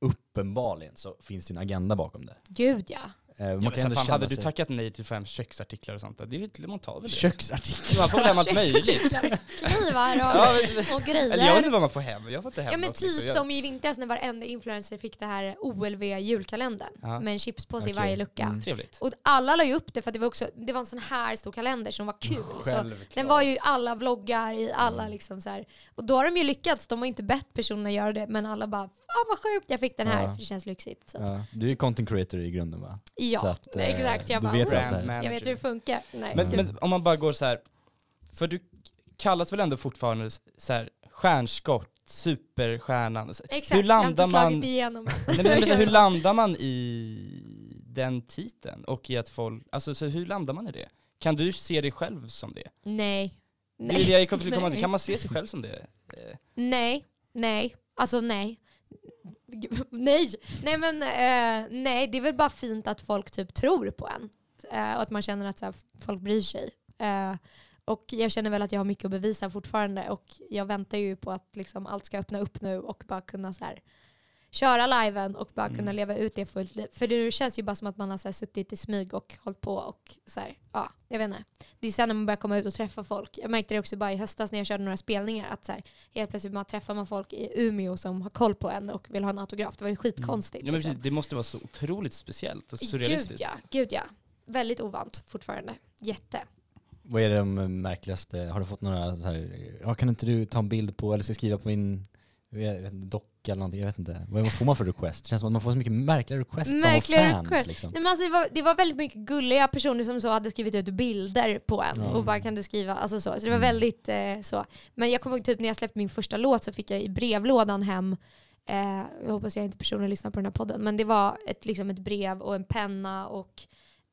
uppenbarligen så finns det en agenda bakom det. Gud ja. Eh, Ja, man men kan så fan, hade du sig- tackat nej till fem köksartiklar och sånt det är ju, man tar väl det? Köksartiklar? Man får väl hem allt möjligt. Knivar och, Ja, och grejer. Eller jag vet inte vad man får hem, jag får inte hem Ja men något, typ som i vintras när varenda influencer fick det här OLV julkalendern Ja. med en chipspåse i Okej. varje lucka. Mm. Trevligt. Och alla la ju upp det för att det var, också, det var en sån här stor kalender som var kul. Så Självklart. den var ju i alla vloggar, i alla Mm. liksom så här. Och då har de ju lyckats, de har inte bett personerna göra det men alla bara Fan vad sjukt jag fick den här Ja. för det känns lyxigt. Så. Ja, du är ju content creator i grunden va? Ja, Så att, eh, exakt. Jag bara, vet "Oh, allt det här. Brand Jag vet hur det funkar. Nej, Men, gud. men om man bara går så här, för du kallas väl ändå fortfarande så här, stjärnskott, superstjärnan. Exakt, hur jag har inte landar man, igenom. nej, men, men, så hur landar man i den titeln? Och i att folk, alltså så hur landar man i det? Kan du se dig själv som det? Nej. Det är det jag komma till. Nej. Kan man se sig själv som det? Eh, Nej, nej, alltså nej. Nej, nej men eh, nej, det är väl bara fint att folk typ tror på en. Eh, och att man känner att så här, folk bryr sig. Eh, och jag känner väl att jag har mycket att bevisa fortfarande och jag väntar ju på att liksom allt ska öppna upp nu och bara kunna så här, köra liven och bara kunna Mm. leva ut det fullt liv. För det känns ju bara som att man har så här, suttit i smyg och hållit på och så här, ja, jag vet inte. Det är sen när man börjar komma ut och träffa folk. Jag märkte det också bara i höstas när jag körde några spelningar att så här, helt plötsligt bara träffar man folk i Umeå som har koll på en och vill ha en autograf. Det var ju skitkonstigt. Ja, men liksom. precis, det måste vara så otroligt speciellt och Gud surrealistiskt. ja, gud ja. Väldigt ovant fortfarande. Jätte. Vad är de märkligaste, har du fått några så här, ja, kan inte du ta en bild på eller ska skriva på min jag docka eller någonting, jag vet inte. Vad får man för request? Det känns som att man får så mycket märkliga requests Märkliga av fans liksom. Nej, men alltså, det, var, det var väldigt mycket gulliga personer som så hade skrivit ut bilder på en Ja. och bara kan du skriva, alltså så. Så det var Mm. väldigt eh, så. Men jag kommer ihåg typ när jag släppte min första låt så fick jag i brevlådan hem Eh, jag hoppas jag inte personer lyssnar på den här podden, men det var ett, liksom ett brev och en penna och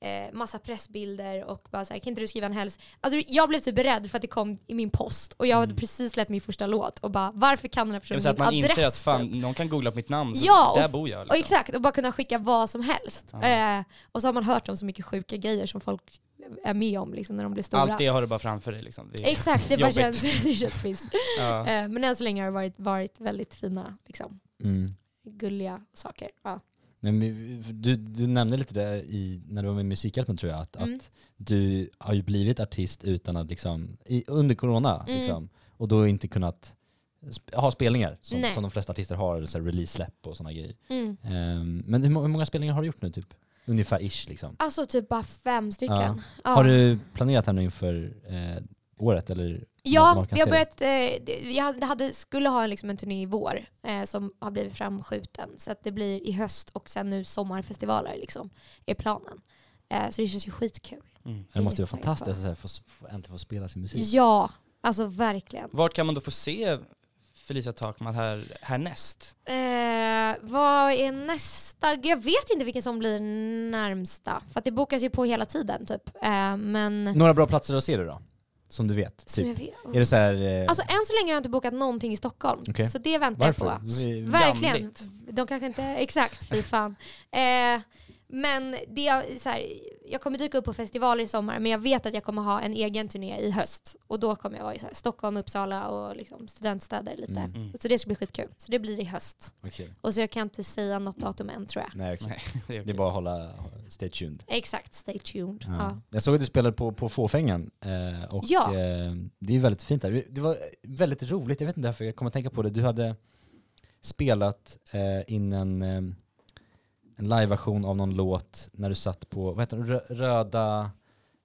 eh, massa pressbilder och bara såhär, kan inte du skriva en häls... Alltså jag blev typ beredd för att det kom i min post och jag hade Mm. precis släppt min första låt och bara varför kan den här personen vill säga att min man adress? inser att fan, typ? någon kan googla på mitt namn, så Ja, där och- bor jag. Och Liksom. exakt, och bara kunna skicka vad som helst. Ja. Eh, och så har man hört om så mycket sjuka grejer som folk är med om liksom, när de blir stora. Allt det har du bara framför dig. Liksom. Det Exakt, det bara känns, det känns visst. ja. Eh, men än så länge har det varit, varit väldigt fina, liksom, Mm. gulliga saker. Ja. Men du, du nämnde lite där i, när du var med i Musikhjälpen tror jag, att, Mm. att du har ju blivit artist utan att liksom, i, under corona Mm. liksom, och då inte kunnat sp- ha spelningar som, som de flesta artister har, så release-släpp och sådana grejer. Mm. Ehm, men hur, hur många spelningar har du gjort nu typ? Ungefär ish liksom. Alltså typ bara fem stycken. Ja. Ja. Har du planerat här nu inför eh, året eller? Ja, vi har börjat, eh, det- jag hade, skulle ha liksom en turné i vår eh, som har blivit framskjuten. Så att det blir i höst och sen nu sommarfestivaler liksom, är planen. Eh, så det känns ju skitkul. Mm. Det måste ju vara fantastiskt att få, få, äntligen få spela sin musik. Ja, alltså verkligen. Vart kan man då få se Felicia Takman här, härnäst? Eh, vad är nästa? Jag vet inte vilken som blir närmsta. För att det bokas ju på hela tiden typ. Eh, men... Några bra platser att se det då? Som du vet? som Typ. jag vet. Är det så här, eh, Alltså än så länge har jag inte bokat någonting i Stockholm. Okej. Så det väntar varför? jag på. Verkligen. Gamligt. De kanske inte, exakt, fy fan. Eh, men det är så här, jag kommer dyka upp på festivaler i sommar men jag vet att jag kommer ha en egen turné i höst. Och då kommer jag vara i så här, Stockholm, Uppsala och liksom studentstäder lite. Mm. Mm. Så det ska bli skitkul. Så det blir i höst. Okej. Och så jag kan inte säga något datum än tror jag. Nej, okej. Nej, det är Det är bara att hålla, stay tuned. Exakt, stay tuned. Ja. Ja. Jag såg att du spelade på, på Fåfängan eh, och Ja. eh, det är väldigt fint där. Det var väldigt roligt, jag vet inte varför jag kommer att tänka på det. Du hade spelat eh, in en, eh, en live-version av någon låt när du satt på, vad heter den, Rö- röda,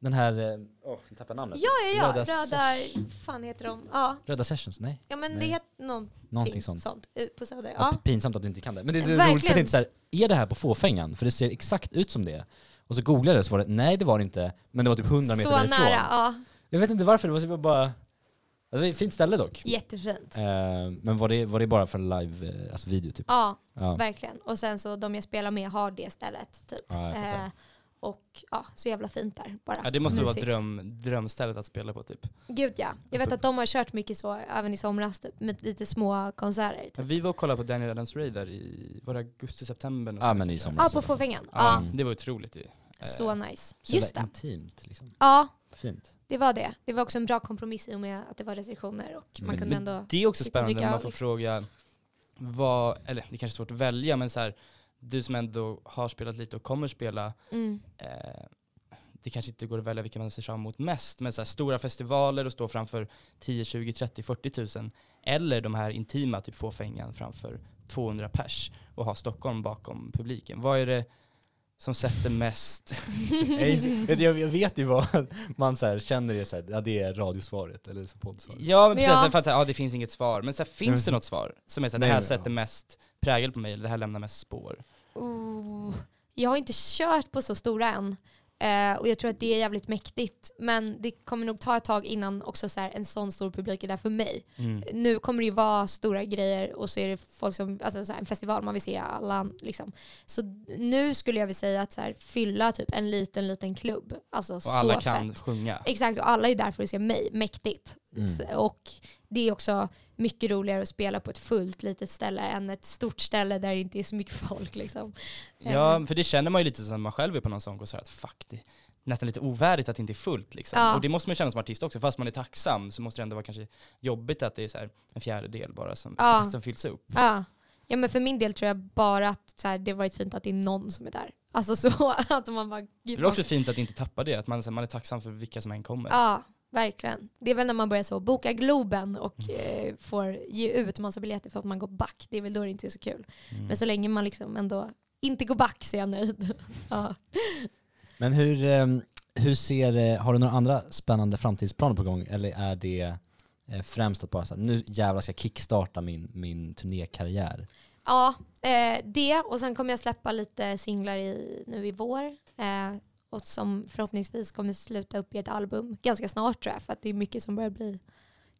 den här, eh, åh, jag tappade namnet. Ja, ja, ja. Röda Röda, fan heter de? Ja, Röda Sessions, nej? ja men Nej. det heter någonting Någonting sånt. eh, på Söder. Ja. Ja. Pinsamt att du inte kan det. Men det är Verkligen. roligt för jag tänkte så här, är det här på Fåfängan? För det ser exakt ut som det. Och så googlade jag det så var det, nej det var det inte, men det var typ 100 meter Så därifrån. nära, ja. Jag vet inte varför, det var så bara... Det var ett fint ställe dock. Jättefint. Eh, men var det, var det bara för live, eh, alltså video typ? Ja, Ja, verkligen. Och sen så de jag spelar med har det stället typ. ja. Eh, och ja, så jävla fint där bara. Ja, det måste vara Mysigt. dröm, drömstället att spela på typ. Gud ja. Jag vet att de har kört mycket så även i somras typ, med lite små konserter. Typ. Vi var och kollade på Daniel Adams Ray där i, var augusti-september? Ja men i somras. Ja, på Fåfängan. Ja, Ja, det var otroligt ju. Eh, så nice. Så Just det. intimt liksom. Ja, Fint. det var det. Det var också en bra kompromiss i och med att det var restriktioner och man Men- kunde Men ändå... det är också spännande när man får liksom. fråga vad, eller det kanske är svårt att välja, men så här, du som ändå har spelat lite och kommer spela, Mm. eh, det kanske inte går att välja vilka man ser fram emot mest, men så här, stora festivaler och stå framför 10, 20, 30, 40 tusen, eller de här intima, typ Fåfängan framför 200 pers och ha Stockholm bakom publiken. Vad är det som sätter mest? jag, vet ju vad man så här känner, är så här, ja, det är radiosvaret eller så poddsvaret. Ja, men precis, Ja. för att säga, ja, det finns inget svar. Men så här, finns det Mm. något svar som är så här, Nej, det här men, sätter ja. mest prägel på mig, eller det här lämnar mest spår? Oh, jag har inte kört på så stora än. Eh, och jag tror att det är jävligt mäktigt. Men det kommer nog ta ett tag innan också så här, en sån stor publik är där för mig. Mm. Nu kommer det ju vara stora grejer och så är det folk som, alltså så här, en festival man vill se alla liksom. Så nu skulle jag vilja säga att så här, fylla typ en liten, liten klubb. Alltså Och så alla kan fett. sjunga. Exakt, och alla är där för att se mig. Mäktigt. Mm. S- Och det är också mycket roligare att spela på ett fullt litet ställe än ett stort ställe där det inte är så mycket folk. Liksom. Ja, Eh, för det känner man ju lite som när man själv är på någon sån konsert, att fuck, det är nästan lite ovärdigt att det inte är fullt. Liksom. Ja. Och det måste man känna som artist också, fast man är tacksam så måste det ändå vara kanske jobbigt att det är så här en fjärdedel bara som, Ja. som fylls upp. Ja. ja, men för min del tror jag bara att så här, det varit fint att det är någon som är där. Alltså så att man bara... Det är också fint att inte tappa det, att man, så här, man är tacksam för vilka som än kommer. Ja, verkligen. Det är väl när man börjar så boka Globen och eh, får ge ut massa biljetter för att man går back. Det är väl då det inte är så kul. Mm. Men så länge man liksom ändå inte går back så är jag nöjd. ja. Men hur, eh, hur ser, eh, har du några andra spännande framtidsplaner på gång eller är det Eh, främst att bara så här, nu jävlar ska jag kickstarta min, min turnékarriär. Ja, eh, det och sen kommer jag släppa lite singlar i, nu i vår. Eh, och som förhoppningsvis kommer sluta upp i ett album ganska snart tror jag. För att det är mycket som börjar bli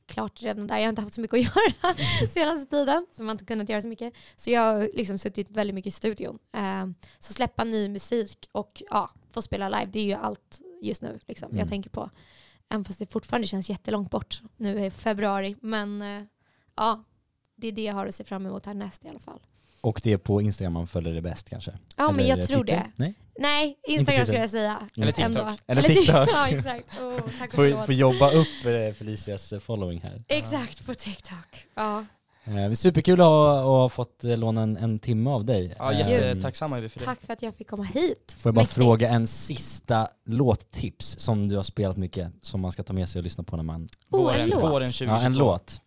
klart redan där. Jag har inte haft så mycket att göra senaste tiden. Så man har inte kunnat göra så mycket. Så jag har liksom suttit väldigt mycket i studion. Eh, så släppa ny musik och ja, få spela live, det är ju allt just nu liksom, Mm. jag tänker på. Även fast det fortfarande känns jättelångt bort. Nu är februari. Men eh, ja, det är det jag har att se fram emot härnäst i alla fall. Och det är på Instagram man följer det bäst kanske? Ja, men Eller jag tror Twitter? det. Nej? Nej, Instagram skulle jag säga. Eller TikTok. Ändå. Eller Tik- TikTok. ja, exakt. Oh, tack och Får, får jobba upp eh, Felicias eh, following här. Exakt, på TikTok. Ja. Eh, superkul att ha, att ha fått låna en, en timme av dig. Ja, jättetacksamma är vi för det. Tack för att jag fick komma hit. Får jag bara Mäktigt. fråga en sista låttips som du har spelat mycket, som man ska ta med sig och lyssna på när man... Oh, en våren, låt. våren 2022. Ja, en låt.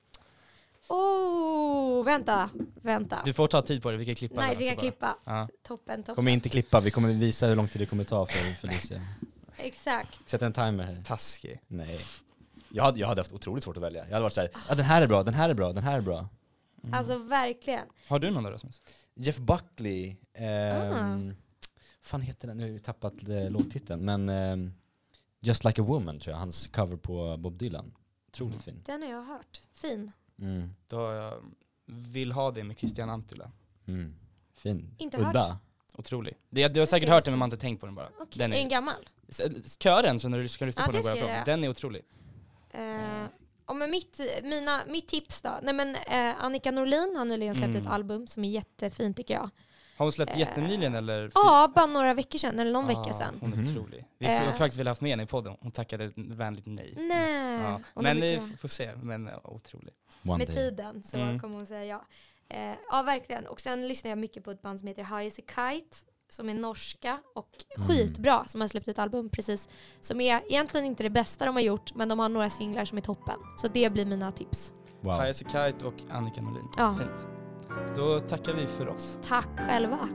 Oh, vänta, vänta. Du får ta tid på dig, vi kan klippa Nej, vi kan klippa. Ja. Toppen, toppen. Kommer inte klippa, vi kommer visa hur lång tid det kommer ta för Felicia. Exakt. Sätt en timer här. Taskig. Nej. Jag hade, jag hade haft otroligt svårt att välja. Jag hade varit såhär, ja den här är bra, den här är bra, den här är bra. Mm. Alltså verkligen. Har du någon där Rasmus? Jeff Buckley, ehm, fan heter den? Nu har jag tappat eh, låttiteln, men ehm, Just Like a Woman tror jag, hans cover på Bob Dylan. Otroligt fin. Den har jag hört. Fin. Mm. Då har jag Vill ha det med Christian Antila. Mm. Fin. Inte Udda. hört. Otroligt. Det, du har säkert hört den men man har inte tänkt på den bara. Okej, Den är, En gammal. S- Kören, så när du ska lyssna Ja, på det den ska bara jag göra. den är otrolig. Eh, och men mitt, mina, mitt tips då? Nej, men, eh, Annika Norlin har nyligen släppt Mm. ett album som är jättefint tycker jag. Har hon släppt Eh, jättenyligen eller? Ja, bara några veckor sedan, eller någon Ah, vecka sedan. Hon är Mhm. otrolig. Vi Eh. har faktiskt velat haft med henne i podden, hon tackade vänligt nej. Nej. Ja. Men är bra. får se, men ja, otrolig. One Med day. tiden så Mm. kommer hon säga ja. Eh, ja, verkligen. Och sen lyssnar jag mycket på ett band som heter High as a Kite som är norska och Mm. skitbra som har släppt ett album precis. Som är egentligen inte det bästa de har gjort men de har några singlar som är toppen. Så det blir mina tips. Wow. High as a Kite och Annika Norlin. Ja. Fint. Då tackar vi för oss. Tack själva.